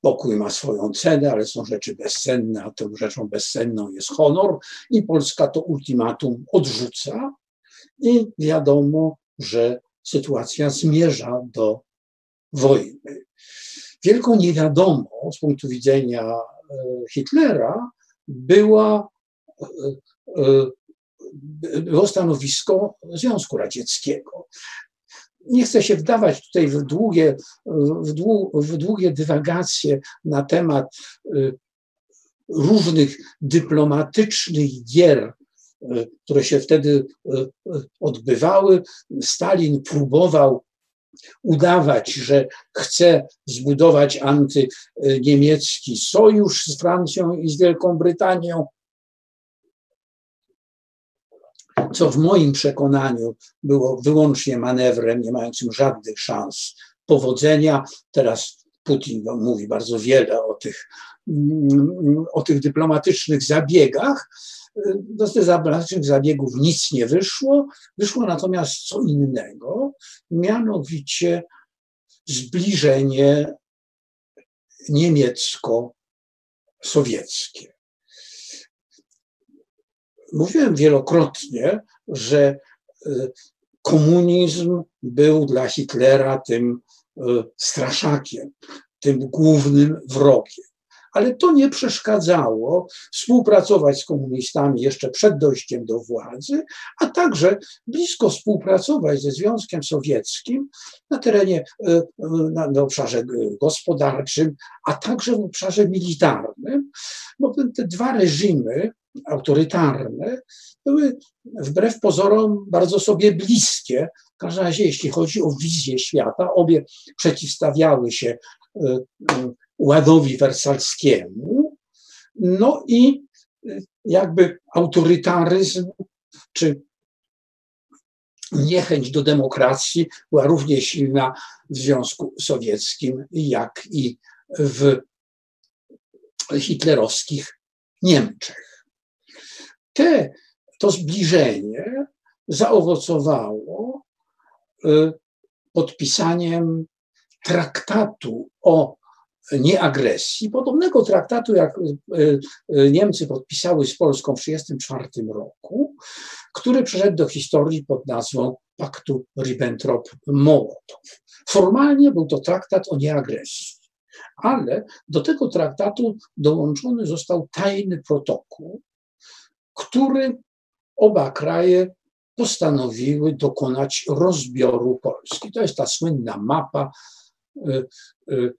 pokój ma swoją cenę, ale są rzeczy bezcenne, a tą rzeczą bezcenną jest honor i Polska to ultimatum odrzuca i wiadomo, że sytuacja zmierza do wojny. Wielką niewiadomą z punktu widzenia e, Hitlera była, e, e, było stanowisko Związku Radzieckiego. Nie chcę się wdawać tutaj w długie, w, dłu, w długie dywagacje na temat różnych dyplomatycznych gier które się wtedy e, odbywały. Stalin próbował udawać, że chce zbudować antyniemiecki sojusz z Francją i z Wielką Brytanią, co w moim przekonaniu było wyłącznie manewrem, nie mającym żadnych szans powodzenia. Teraz Putin mówi bardzo wiele o tych, mm, o tych dyplomatycznych zabiegach. Do tych dyplomatycznych zabiegów nic nie wyszło. Wyszło natomiast co innego, mianowicie zbliżenie niemiecko-sowieckie. Mówiłem wielokrotnie, że y, komunizm był dla Hitlera tym y, straszakiem, tym głównym wrogiem. Ale to nie przeszkadzało współpracować z komunistami jeszcze przed dojściem do władzy, a także blisko współpracować ze Związkiem Sowieckim na terenie, y, na, na obszarze gospodarczym, a także w obszarze militarnym, bo te dwa reżimy autorytarne były wbrew pozorom bardzo sobie bliskie. W każdym razie, jeśli chodzi o wizję świata, obie przeciwstawiały się e, e, ładowi wersalskiemu. No i e, jakby autorytaryzm czy niechęć do demokracji była równie silna w Związku Sowieckim, jak i w hitlerowskich Niemczech. Te, to zbliżenie zaowocowało y, podpisaniem traktatu o nieagresji, podobnego traktatu, jak y, y, Niemcy podpisały z Polską w 1934 roku, który przeszedł do historii pod nazwą Paktu Ribbentrop-Mołotow. Formalnie był to traktat o nieagresji, ale do tego traktatu dołączony został tajny protokół, który oba kraje postanowiły dokonać rozbioru Polski. To jest ta słynna mapa, y, y,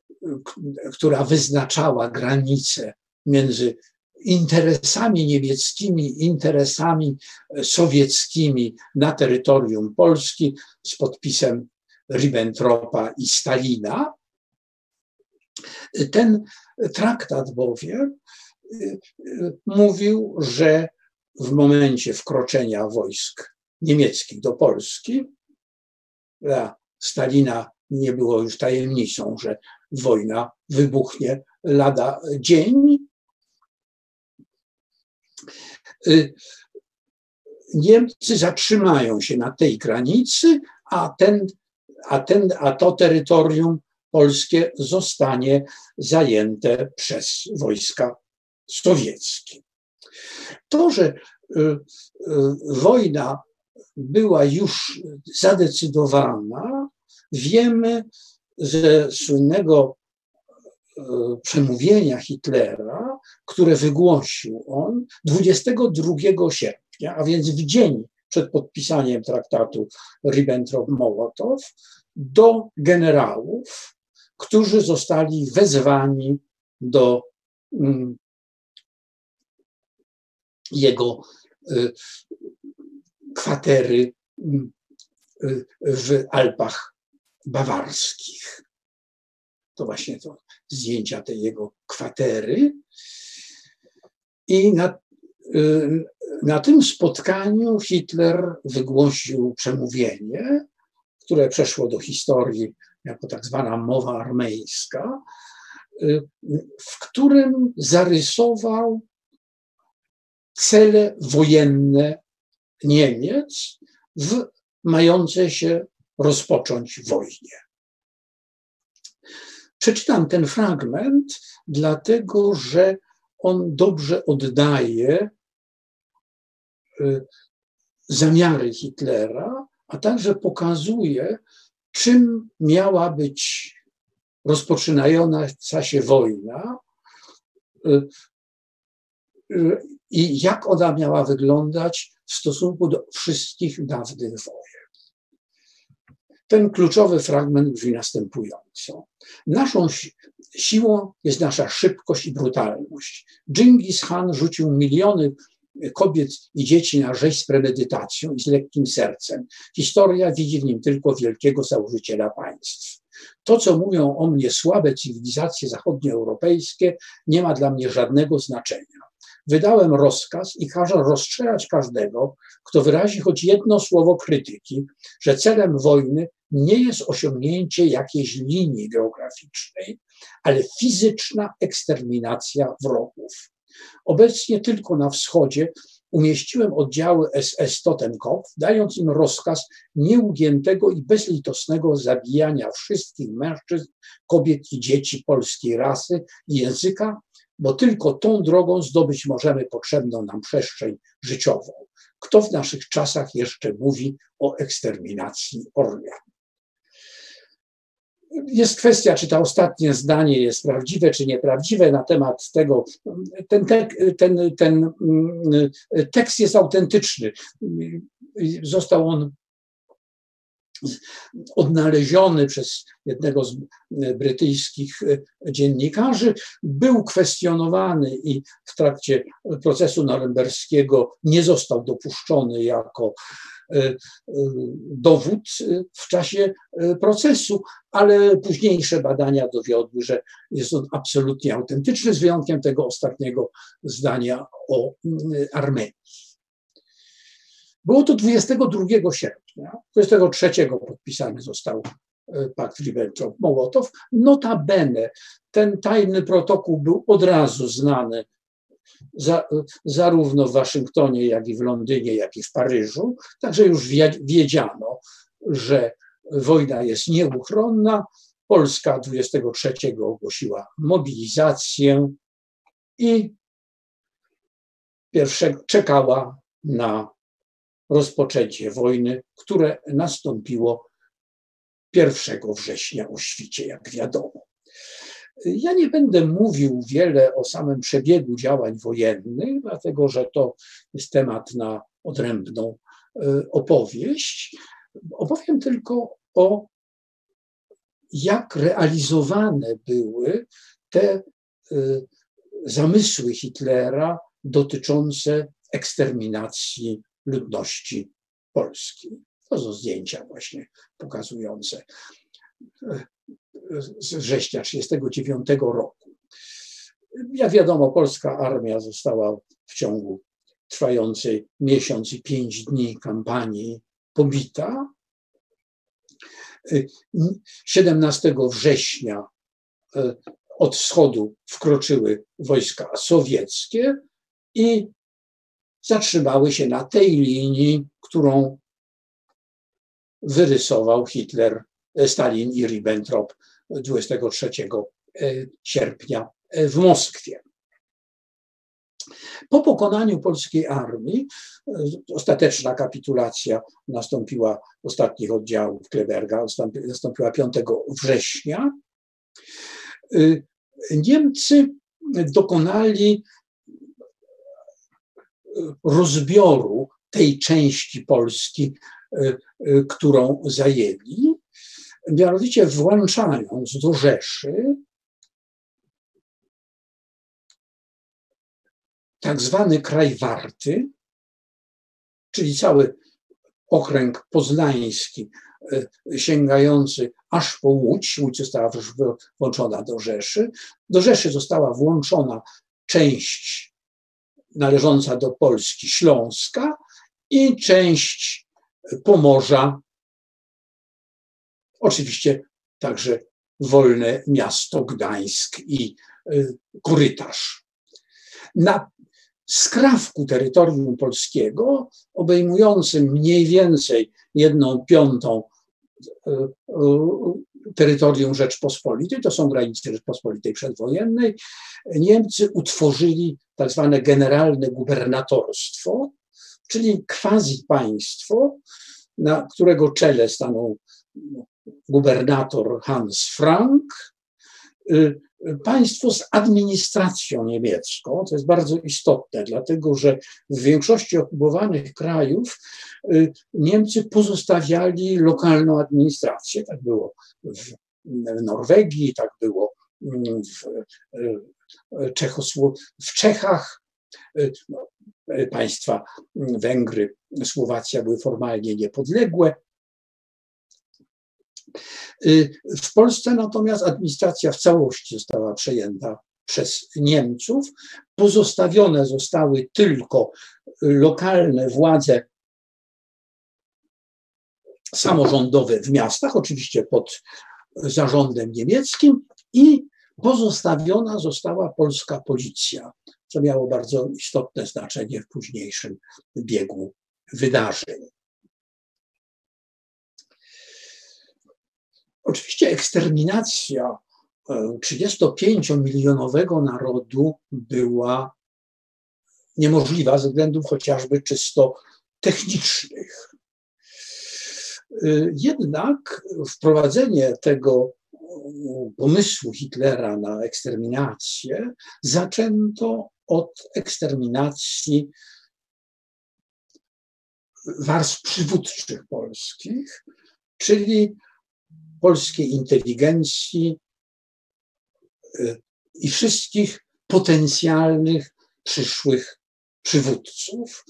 która wyznaczała granice między interesami niemieckimi, interesami sowieckimi na terytorium Polski z podpisem Ribbentropa i Stalina. Ten traktat bowiem y, mówił, że w momencie wkroczenia wojsk niemieckich do Polski, dla Stalina nie było już tajemnicą, że wojna wybuchnie lada dzień. Y, Niemcy zatrzymają się na tej granicy, a, ten, a, ten, a to terytorium polskie zostanie zajęte przez wojska sowieckie. To, że y, y, wojna była już zadecydowana, wiemy ze słynnego y, przemówienia Hitlera, które wygłosił on 22 sierpnia, a więc w dzień przed podpisaniem traktatu Ribbentrop-Mołotow, do generałów, którzy zostali wezwani do mm, jego y, kwatery y, w Alpach Bawarskich. To właśnie to zdjęcia tej jego kwatery. I na, y, na tym spotkaniu Hitler wygłosił przemówienie, które przeszło do historii jako tak zwana mowa armeńska, w którym zarysował cele wojenne Niemiec w mające się rozpocząć wojnie. Przeczytam ten fragment, dlatego że on dobrze oddaje y, zamiary Hitlera, a także pokazuje, czym miała być rozpoczynająca się wojna y, y, i jak ona miała wyglądać w stosunku do wszystkich dawnych wojen. Ten kluczowy fragment brzmi następująco. Naszą siłą jest nasza szybkość i brutalność. Dżingis Khan rzucił miliony kobiet i dzieci na rzeź z premedytacją i z lekkim sercem. Historia widzi w nim tylko wielkiego założyciela państw. To, co mówią o mnie słabe cywilizacje zachodnioeuropejskie, nie ma dla mnie żadnego znaczenia. Wydałem rozkaz i każę rozstrzelać każdego, kto wyrazi choć jedno słowo krytyki, że celem wojny nie jest osiągnięcie jakiejś linii geograficznej, ale fizyczna eksterminacja wrogów. Obecnie tylko na wschodzie umieściłem oddziały SS Totenkopf, dając im rozkaz nieugiętego i bezlitosnego zabijania wszystkich mężczyzn, kobiet i dzieci polskiej rasy i języka, bo tylko tą drogą zdobyć możemy potrzebną nam przestrzeń życiową. Kto w naszych czasach jeszcze mówi o eksterminacji Ormian? Jest kwestia, czy to ostatnie zdanie jest prawdziwe, czy nieprawdziwe na temat tego. Ten, ten, ten mm, tekst jest autentyczny. Został on odnaleziony przez jednego z brytyjskich dziennikarzy, był kwestionowany i w trakcie procesu norymberskiego nie został dopuszczony jako e, e, dowód w czasie e, procesu, ale późniejsze badania dowiodły, że jest on absolutnie autentyczny, z wyjątkiem tego ostatniego zdania o Armenii. Było to 22 sierpnia, 23 podpisany został e, pakt Ribbentrop-Mołotow. Notabene ten tajny protokół był od razu znany za, zarówno w Waszyngtonie, jak i w Londynie, jak i w Paryżu. Także już wiedziano, że wojna jest nieuchronna. Polska 23 ogłosiła mobilizację i pierwszego czekała na rozpoczęcie wojny, które nastąpiło 1 września o świcie, jak wiadomo. Ja nie będę mówił wiele o samym przebiegu działań wojennych, dlatego że to jest temat na odrębną e, opowieść. Opowiem tylko o jak realizowane były te e, zamysły Hitlera dotyczące eksterminacji ludności polskiej. To są zdjęcia właśnie pokazujące z września 1939 roku. Jak wiadomo, polska armia została w ciągu trwającej miesiąc i pięć dni kampanii pobita. 17 września e, od wschodu wkroczyły wojska sowieckie i zatrzymały się na tej linii, którą wyrysował Hitler, Stalin i Ribbentrop 23 e, sierpnia e, w Moskwie. Po pokonaniu polskiej armii, e, ostateczna kapitulacja nastąpiła ostatnich oddziałów Kleberga, nastąpiła 5 września. Niemcy dokonali rozbioru tej części Polski, e, e, którą zajęli, mianowicie włączając do Rzeszy tak zwany kraj Warty, czyli cały okręg poznański, e, sięgający aż po Łódź. Łódź została włączona do Rzeszy. Do Rzeszy została włączona część należąca do Polski Śląska i część Pomorza. Oczywiście także wolne miasto Gdańsk i y, korytarz. Na skrawku terytorium polskiego, obejmującym mniej więcej jedną piątą y, y, terytorium Rzeczpospolitej, to są granice Rzeczpospolitej przedwojennej, Niemcy utworzyli tak zwane generalne gubernatorstwo, czyli quasi państwo, na którego czele stanął gubernator Hans Frank, państwo z administracją niemiecką. To jest bardzo istotne, dlatego że w większości okupowanych krajów y, Niemcy pozostawiali lokalną administrację. Tak było w Norwegii, tak było mm, w, y, w Czechach. Y, no, państwa Węgry, Słowacja były formalnie niepodległe. Y, w Polsce natomiast administracja w całości została przejęta przez Niemców. Pozostawione zostały tylko lokalne władze samorządowe w miastach, oczywiście pod zarządem niemieckim, i pozostawiona została polska policja, co miało bardzo istotne znaczenie w późniejszym biegu wydarzeń. Oczywiście eksterminacja 35-milionowego narodu była niemożliwa ze względów chociażby czysto technicznych. Jednak wprowadzenie tego pomysłu Hitlera na eksterminację zaczęto od eksterminacji warstw przywódczych polskich, czyli polskiej inteligencji y, i wszystkich potencjalnych przyszłych przywódców.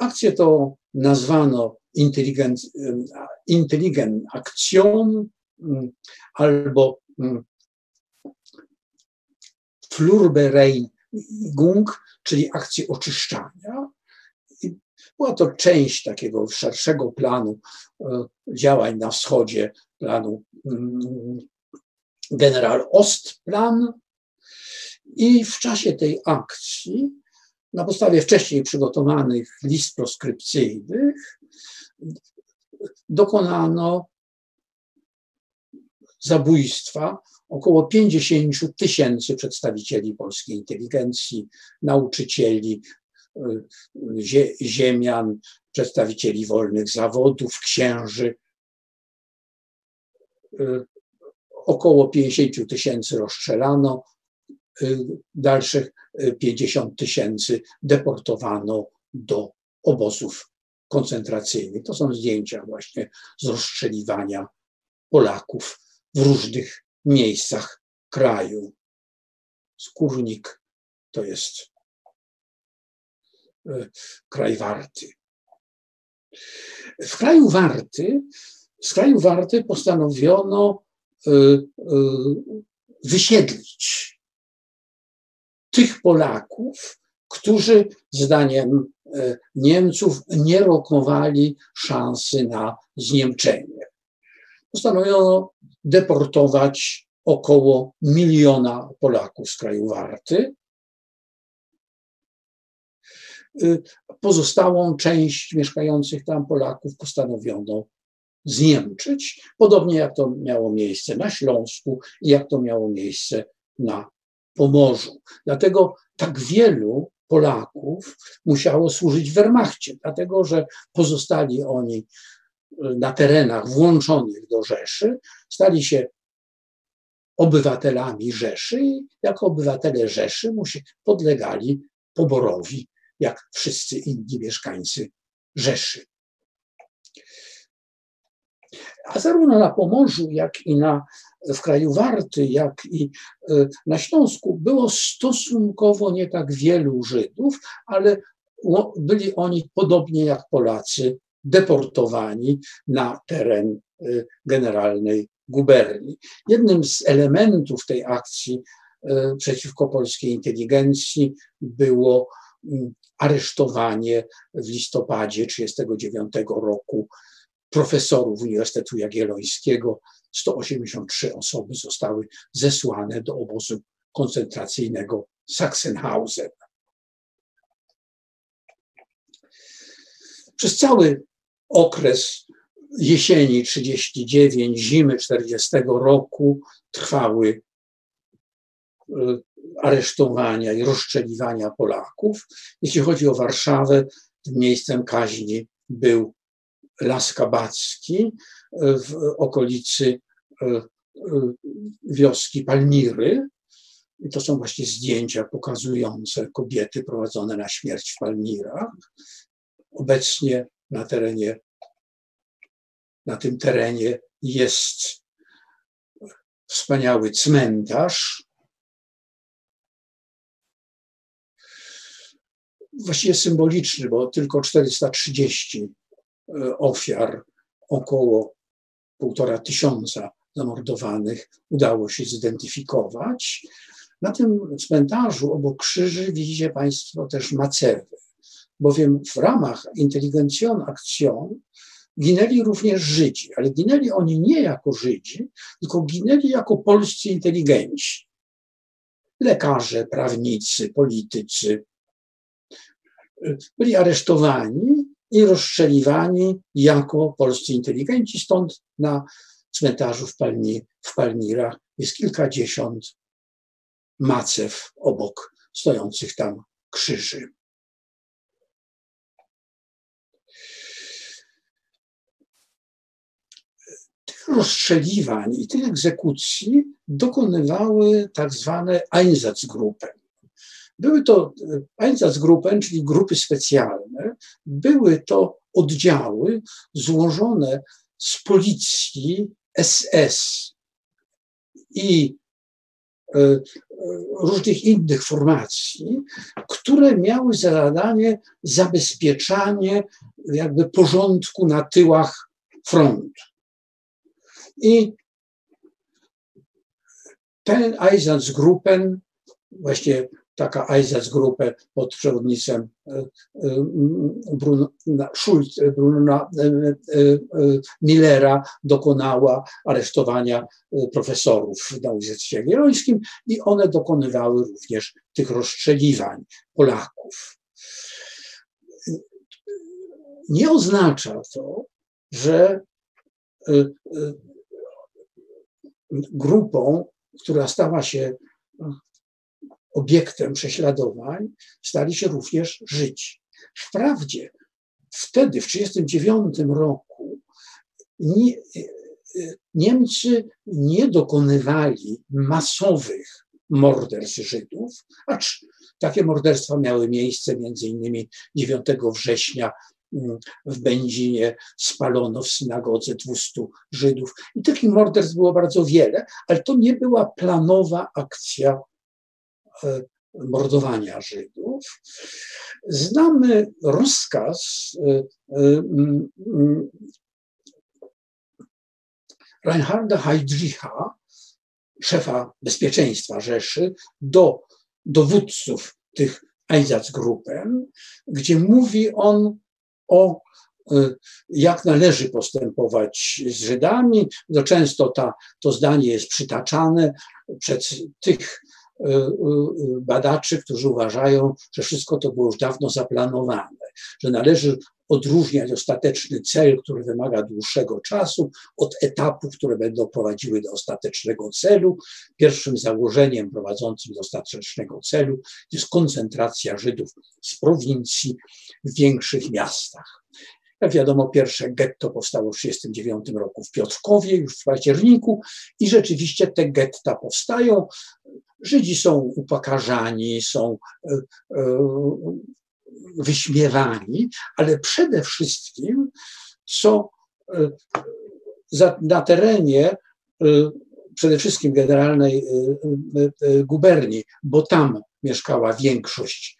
Akcję to nazwano Intelligent, intelligent Aktion albo Flurbereinigung, czyli akcję oczyszczania. Była to część takiego szerszego planu e, działań na wschodzie, planu General Ostplan. I w czasie tej akcji, na podstawie wcześniej przygotowanych list proskrypcyjnych, dokonano zabójstwa około 50 tysięcy przedstawicieli polskiej inteligencji, nauczycieli, ziemian, przedstawicieli wolnych zawodów, księży. Y, około 50 tysięcy rozstrzelano, y, dalszych 50 tysięcy deportowano do obozów koncentracyjnych. To są zdjęcia właśnie z rozstrzeliwania Polaków w różnych miejscach kraju. Skórnik to jest kraj warty. W kraju warty, z kraju warty postanowiono e, e, wysiedlić tych Polaków, którzy zdaniem Niemców nie rokowali szansy na zniemczenie. Postanowiono deportować około miliona Polaków z kraju Warty. Y, pozostałą część mieszkających tam Polaków postanowiono zniemczyć, podobnie jak to miało miejsce na Śląsku i jak to miało miejsce na Pomorzu. Dlatego tak wielu Polaków musiało służyć w Wehrmachcie, dlatego że pozostali oni na terenach włączonych do Rzeszy, stali się obywatelami Rzeszy i jako obywatele Rzeszy podlegali poborowi, jak wszyscy inni mieszkańcy Rzeszy. A zarówno na Pomorzu, jak i na, w kraju Warty, jak i e, na Śląsku było stosunkowo nie tak wielu Żydów, ale byli oni podobnie jak Polacy deportowani na teren y, generalnej guberni. Jednym z elementów tej akcji y, przeciwko polskiej inteligencji było aresztowanie w listopadzie 1939 roku profesorów Uniwersytetu Jagiellońskiego. 183 osoby zostały zesłane do obozu koncentracyjnego Sachsenhausen. Przez cały okres jesieni 39, zimy 40 roku trwały e, aresztowania i rozstrzeliwania Polaków. Jeśli chodzi o Warszawę, miejscem kaźni był Las Kabacki e, w okolicy e, wioski Palmiry. I to są właśnie zdjęcia pokazujące kobiety prowadzone na śmierć w Palmirach. Obecnie na terenie, na tym terenie jest wspaniały cmentarz. Właściwie symboliczny, bo tylko 430 e, ofiar, około półtora tysiąca zamordowanych udało się zidentyfikować. Na tym cmentarzu obok krzyży widzicie Państwo też macewy, bowiem w ramach Intelligentią Action ginęli również Żydzi, ale ginęli oni nie jako Żydzi, tylko ginęli jako polscy inteligenci. Lekarze, prawnicy, politycy. Byli aresztowani i rozstrzeliwani jako polscy inteligenci, stąd na cmentarzu w, Palmi, w Palmirach jest kilkadziesiąt macew obok stojących tam krzyży. Tych rozstrzeliwań i tych egzekucji dokonywały tak zwane Einsatzgruppen. Były to Einsatzgruppen, czyli grupy specjalne, były to oddziały złożone z policji, SS i e, e, różnych innych formacji, które miały za zadanie zabezpieczanie jakby porządku na tyłach frontu. I ten Einsatzgruppen, właśnie taka Einsatzgruppe pod przewodnictwem e, e, Bruno, Schulz, Bruna e, Millera dokonała aresztowania profesorów na Uniwersytecie Jagiellońskim i one dokonywały również tych rozstrzeliwań Polaków. Nie oznacza to, że grupą, która stała się obiektem prześladowań, stali się również Żydzi. Wprawdzie wtedy, w 1939 roku, nie, Niemcy nie dokonywali masowych morderstw Żydów, acz takie morderstwa miały miejsce między innymi 9 września w Będzinie spalono w synagodze 200 Żydów. I takich morderstw było bardzo wiele, ale to nie była planowa akcja mordowania Żydów. Znamy rozkaz e, e, Reinharda Heydricha, szefa bezpieczeństwa Rzeszy, do dowódców tych Einsatzgruppen, gdzie mówi on o jak należy postępować z Żydami. No często ta, to zdanie jest przytaczane przez tych badaczy, którzy uważają, że wszystko to było już dawno zaplanowane, że należy odróżniać ostateczny cel, który wymaga dłuższego czasu, od etapów, które będą prowadziły do ostatecznego celu. Pierwszym założeniem prowadzącym do ostatecznego celu jest koncentracja Żydów z prowincji w większych miastach. Jak wiadomo, pierwsze getto powstało w 1939 roku w Piotrkowie, już w październiku, i rzeczywiście te getta powstają. Żydzi są upakarzani, są e, e, wyśmiewani, ale przede wszystkim są e, na terenie e, przede wszystkim generalnej e, guberni, bo tam mieszkała większość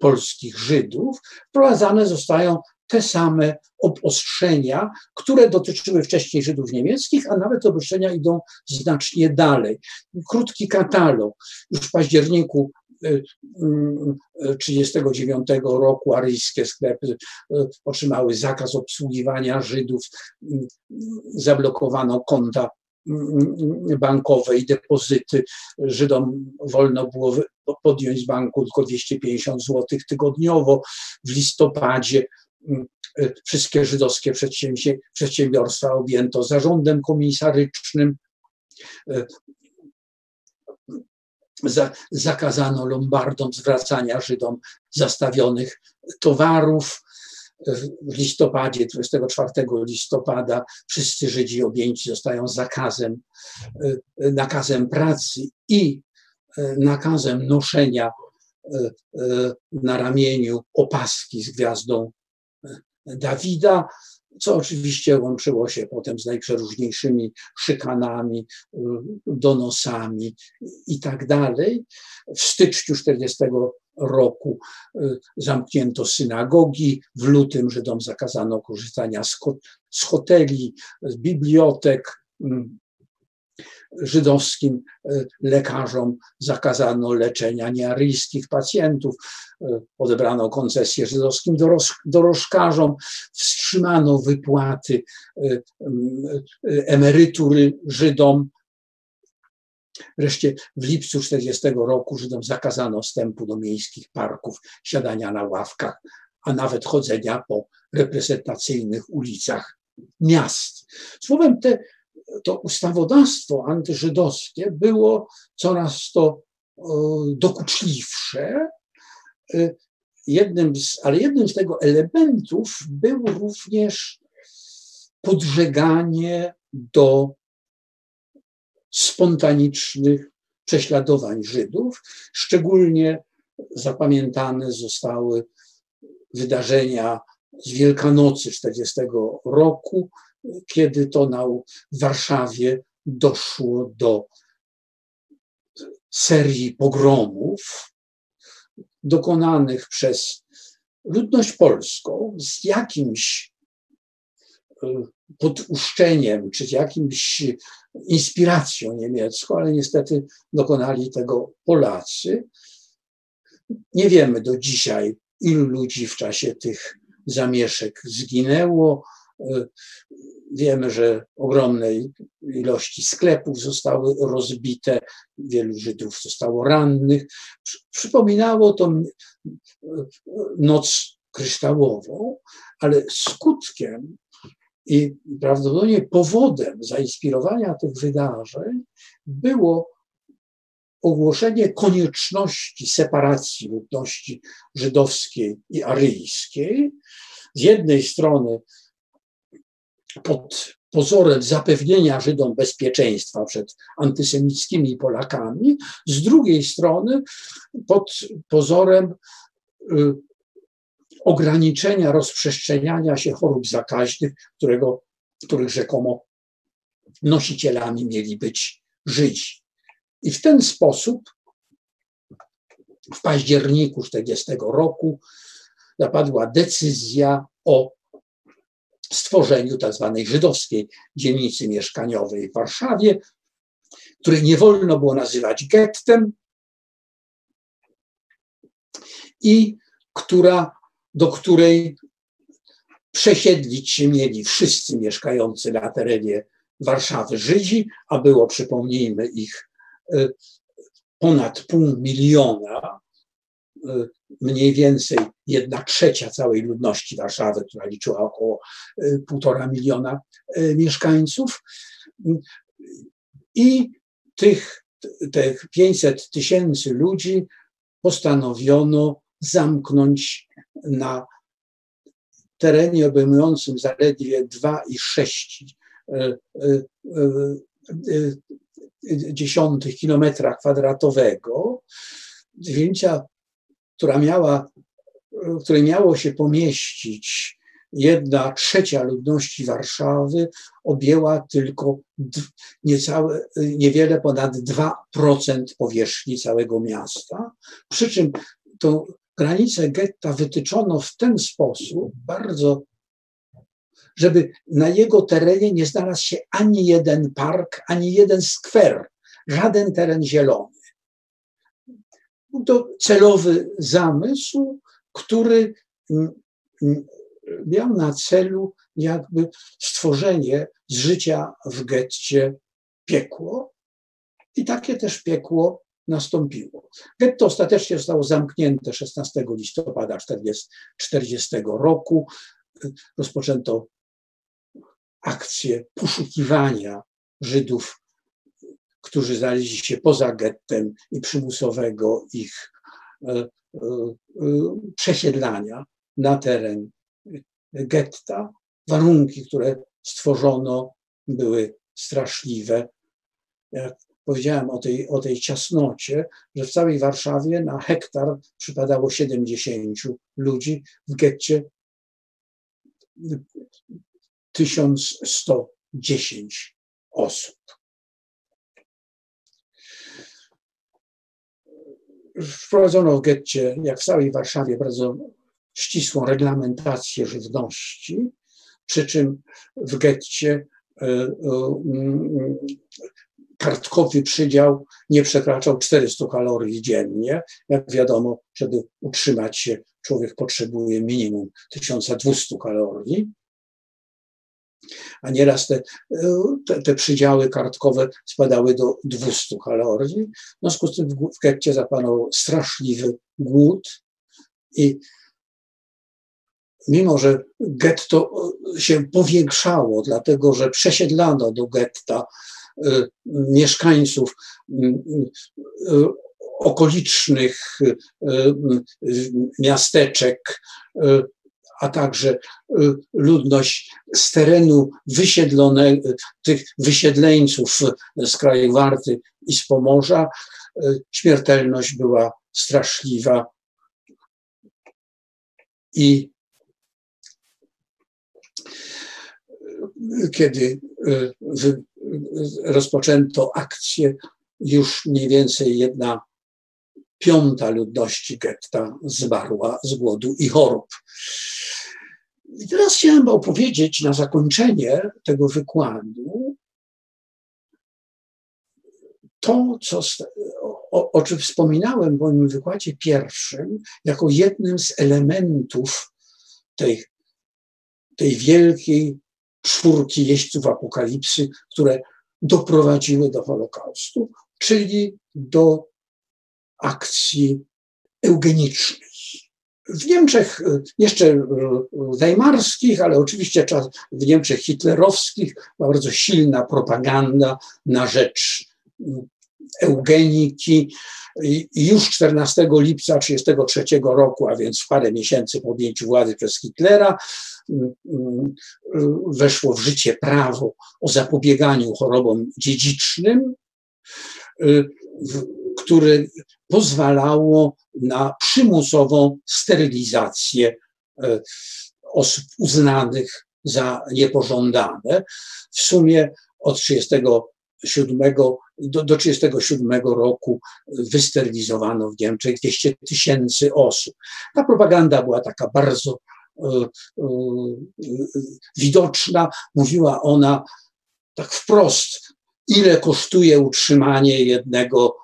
polskich Żydów, wprowadzane zostają te same obostrzenia, które dotyczyły wcześniej Żydów niemieckich, a nawet obostrzenia idą znacznie dalej. Krótki katalog. Już w październiku 1939 roku aryjskie sklepy e, otrzymały zakaz obsługiwania Żydów, zablokowano konta bankowe i depozyty. Żydom wolno było podjąć z banku tylko 250 zł tygodniowo. W listopadzie wszystkie żydowskie przedsiębiorstwa objęto zarządem komisarycznym. E, za, zakazano lombardom zwracania Żydom zastawionych towarów. W listopadzie, 24 listopada, wszyscy Żydzi objęci zostają zakazem, nakazem pracy i nakazem noszenia na ramieniu opaski z gwiazdą Dawida co oczywiście łączyło się potem z najprzeróżniejszymi szykanami, y, donosami i tak dalej. W styczniu 40 roku y, zamknięto synagogi, w lutym Żydom zakazano korzystania z, hoteli, z bibliotek. Żydowskim e, lekarzom zakazano leczenia niearyjskich pacjentów, e, odebrano koncesję żydowskim dorożkarzom, wstrzymano wypłaty emerytury Żydom. Wreszcie w lipcu 40 roku Żydom zakazano wstępu do miejskich parków, siadania na ławkach, a nawet chodzenia po reprezentacyjnych ulicach miast. Słowem, te, to ustawodawstwo antyżydowskie było coraz to dokuczliwsze. E, jednym z, ale jednym z tego elementów był również podżeganie do spontanicznych prześladowań Żydów. Szczególnie zapamiętane zostały wydarzenia z Wielkanocy 40 roku, kiedy to na, Warszawie doszło do serii pogromów dokonanych przez ludność polską z jakimś e, poduszczeniem, czy z jakimś inspiracją niemiecką, ale niestety dokonali tego Polacy. Nie wiemy do dzisiaj, ilu ludzi w czasie tych zamieszek zginęło. E, wiemy, że ogromne ilości sklepów zostały rozbite, wielu Żydów zostało rannych. Przypominało to noc kryształową, ale skutkiem i prawdopodobnie powodem zainspirowania tych wydarzeń było ogłoszenie konieczności separacji ludności żydowskiej i aryjskiej. Z jednej strony pod pozorem zapewnienia Żydom bezpieczeństwa przed antysemickimi Polakami, z drugiej strony pod pozorem y, ograniczenia rozprzestrzeniania się chorób zakaźnych, którego, których rzekomo nosicielami mieli być Żydzi. I w ten sposób w październiku 40 roku zapadła decyzja o stworzeniu tzw. Tak żydowskiej dzielnicy mieszkaniowej w Warszawie, której nie wolno było nazywać gettem i która, do której przesiedlić się mieli wszyscy mieszkający na terenie Warszawy Żydzi, a było, przypomnijmy, ich Y, ponad pół miliona, mniej więcej jedna trzecia całej ludności Warszawy, która liczyła około y, półtora miliona mieszkańców. I tych, tych 500 tysięcy ludzi postanowiono zamknąć na terenie obejmującym zaledwie 2,6 dziesiątych kilometra kwadratowego, zdjęcia, która miała, w której miało się pomieścić jedna trzecia ludności Warszawy, objęła tylko niecałe, niewiele ponad 2% powierzchni całego miasta. Przy czym tą granicę getta wytyczono w ten sposób bardzo żeby na jego terenie nie znalazł się ani jeden park, ani jeden skwer, żaden teren zielony. To celowy zamysł, który miał na celu jakby stworzenie z życia w getcie piekło. I takie też piekło nastąpiło. Getto ostatecznie zostało zamknięte 16 listopada 1940 roku. Rozpoczęto akcję poszukiwania Żydów, którzy znaleźli się poza gettem i przymusowego ich e, e, przesiedlania na teren getta. Warunki, które stworzono, były straszliwe. Jak powiedziałem o tej, o tej ciasnocie, że w całej Warszawie na hektar przypadało 70 ludzi, w getcie 1110 osób. Wprowadzono w getcie, jak w całej Warszawie, bardzo ścisłą reglamentację żywności, przy czym w getcie e, e, kartkowy przydział nie przekraczał 400 kalorii dziennie. Jak wiadomo, żeby utrzymać się, człowiek potrzebuje minimum 1200 kalorii. A nieraz te, te, te przydziały kartkowe spadały do 200 kalorii. W związku z tym w getcie zapanował straszliwy głód i mimo że getto się powiększało, dlatego że przesiedlano do getta y, mieszkańców y, okolicznych miasteczek, a także ludność z terenu wysiedlonego, tych wysiedleńców z kraju Warty i z Pomorza, śmiertelność była straszliwa. I kiedy y, rozpoczęto akcję, już mniej więcej jedna piąta ludności getta zmarła z głodu i chorób. I teraz chciałem opowiedzieć na zakończenie tego wykładu to, co, o, o czym wspominałem w moim wykładzie pierwszym, jako jednym z elementów tej, tej wielkiej czwórki jeźdźców apokalipsy, które doprowadziły do Holokaustu, czyli do akcji eugenicznej. W Niemczech, e, jeszcze e, weimarskich, ale oczywiście w Niemczech hitlerowskich, bardzo silna propaganda na rzecz eugeniki. Już 14 lipca 1933 roku, a więc parę miesięcy po objęciu władzy przez Hitlera, mm, weszło w życie prawo o zapobieganiu chorobom dziedzicznym, które pozwalało na przymusową sterylizację y, osób uznanych za niepożądane. W sumie od 30 do, do 1937 roku wysterylizowano w Niemczech 200 tysięcy osób. Ta propaganda była taka bardzo e, e, widoczna. Mówiła ona tak wprost, ile kosztuje utrzymanie jednego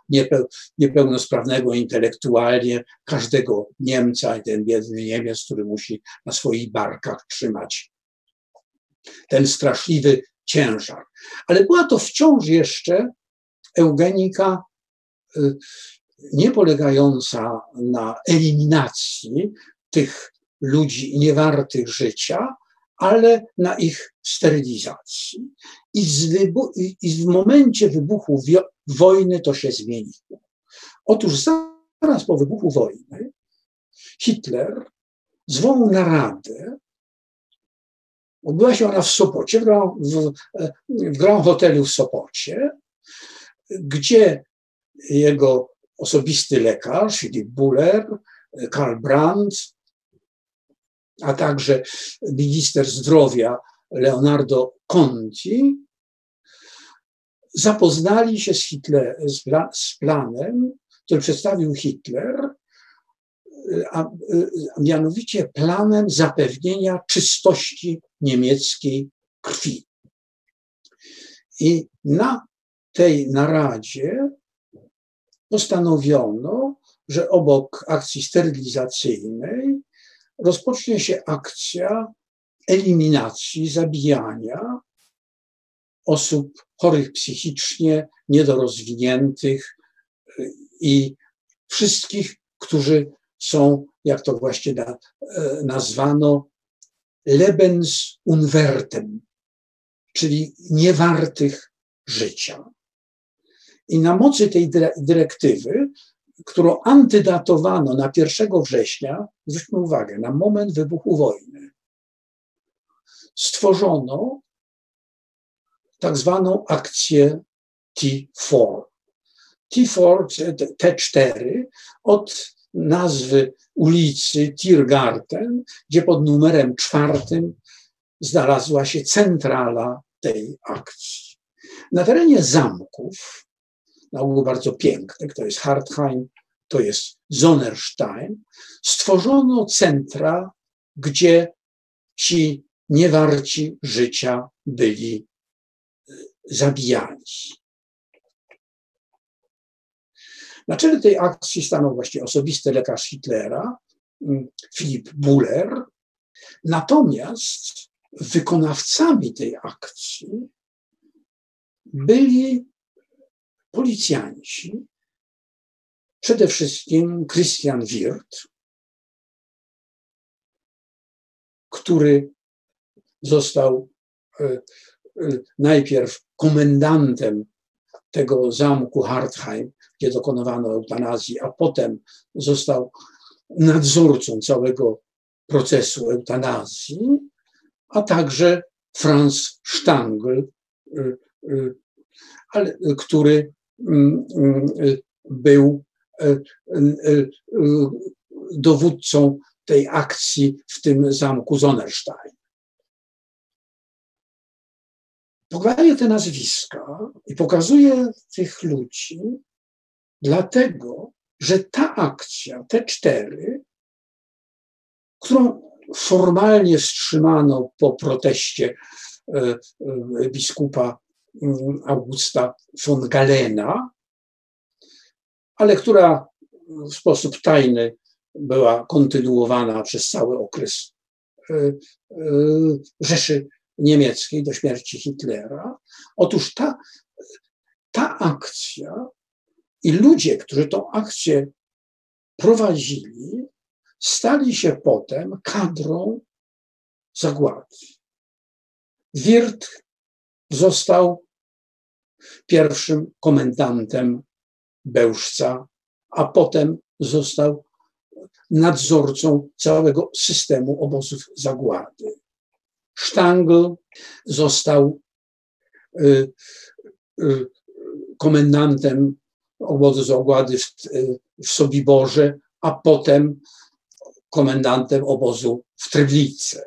niepełnosprawnego intelektualnie, każdego Niemca i ten biedny Niemiec, który musi na swoich barkach trzymać ten straszliwy ciężar. Ale była to wciąż jeszcze eugenika y, nie polegająca na eliminacji tych ludzi niewartych życia, ale na ich sterylizacji. I, I, w momencie wybuchu wojny to się zmieniło. Otóż zaraz po wybuchu wojny Hitler zwołał naradę Odbyła się ona w Sopocie, w, w, w Grand Hotelu w Sopocie, gdzie jego osobisty lekarz, Philip Buller, Karl Brandt, a także minister zdrowia Leonardo Conti zapoznali się z, Hitler, z, z planem, który przedstawił Hitler a, a mianowicie planem zapewnienia czystości niemieckiej krwi. I na tej naradzie postanowiono, że obok akcji sterylizacyjnej rozpocznie się akcja eliminacji, zabijania osób chorych psychicznie, niedorozwiniętych i wszystkich, którzy są, jak to właśnie na, e, nazwano, lebensunwertem, czyli niewartych życia. I na mocy tej dyrektywy, którą antydatowano na 1 września, zwróćmy uwagę, na moment wybuchu wojny, stworzono tak zwaną akcję T4. T4, T4 od nazwy ulicy Tiergarten, gdzie pod numerem czwartym znalazła się centrala tej akcji. Na terenie zamków, na ogół bardzo pięknych, to jest Hartheim, to jest Zonnerstein, stworzono centra, gdzie ci niewarci życia byli zabijani. Na czele tej akcji stanął właśnie osobisty lekarz Hitlera, Filip mm, Buller. Natomiast wykonawcami tej akcji byli policjanci, przede wszystkim Christian Wirth, który został e, najpierw komendantem tego zamku Hartheim, gdzie dokonywano eutanazji, a potem został nadzorcą całego procesu eutanazji, a także Franz Stangl, y, y, który mm, y, był dowódcą tej akcji w tym zamku Zonnerstein. Podaję te nazwiska i pokazuję tych ludzi, dlatego, że ta akcja, te cztery, którą formalnie wstrzymano po proteście e, e, biskupa mm, Augusta von Galena, ale która w sposób tajny była kontynuowana przez cały okres e, Rzeszy Niemieckiej do śmierci Hitlera. Otóż ta, ta akcja i ludzie, którzy tą akcję prowadzili, stali się potem kadrą zagłady. Wirt został pierwszym komendantem Bełżca, a potem został nadzorcą całego systemu obozów zagłady. Sztangl został y, y, komendantem obozu zagłady w, w Sobiborze, a potem komendantem obozu w Treblince.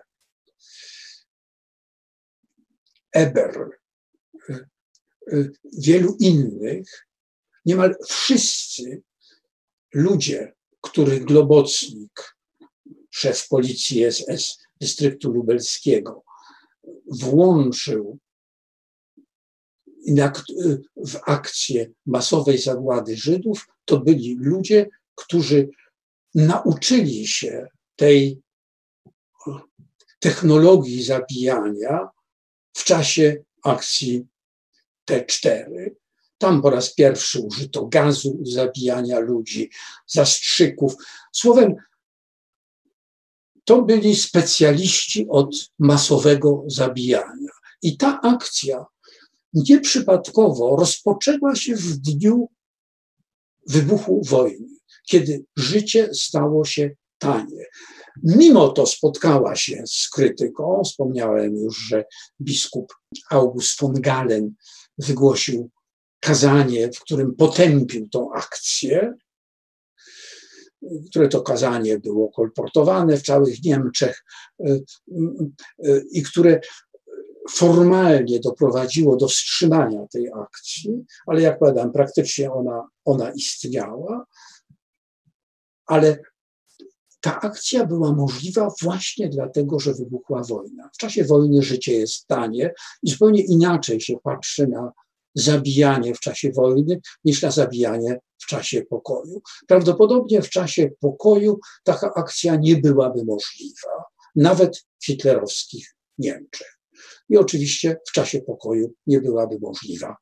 Eber, wielu innych, niemal wszyscy ludzie, których Globocnik, szef policji SS dystryktu lubelskiego, włączył w akcję masowej zagłady Żydów, to byli ludzie, którzy nauczyli się tej technologii zabijania w czasie akcji T4. Tam po raz pierwszy użyto gazu zabijania ludzi, zastrzyków. Słowem, to byli specjaliści od masowego zabijania. I ta akcja nieprzypadkowo rozpoczęła się w dniu wybuchu wojny kiedy życie stało się tanie. Mimo to spotkała się z krytyką. Wspomniałem już, że biskup August von Galen wygłosił kazanie, w którym potępił tą akcję, które to kazanie było kolportowane w całych Niemczech i które formalnie doprowadziło do wstrzymania tej akcji, ale jak powiadam, praktycznie ona, ona istniała ale ta akcja była możliwa właśnie dlatego, że wybuchła wojna. W czasie wojny życie jest tanie i zupełnie inaczej się patrzy na zabijanie w czasie wojny niż na zabijanie w czasie pokoju. Prawdopodobnie w czasie pokoju taka akcja nie byłaby możliwa, nawet w hitlerowskich Niemczech. I oczywiście w czasie pokoju nie byłaby możliwa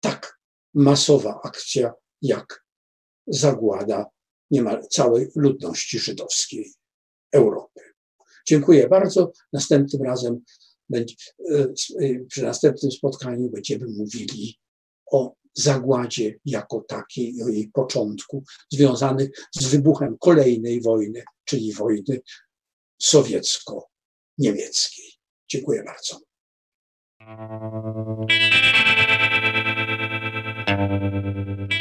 tak masowa akcja jak zagłada niemal całej ludności żydowskiej Europy. Dziękuję bardzo. Następnym razem, przy następnym spotkaniu będziemy mówili o zagładzie jako takiej o jej początku, związanych z wybuchem kolejnej wojny, czyli wojny sowiecko-niemieckiej. Dziękuję bardzo. Thank you.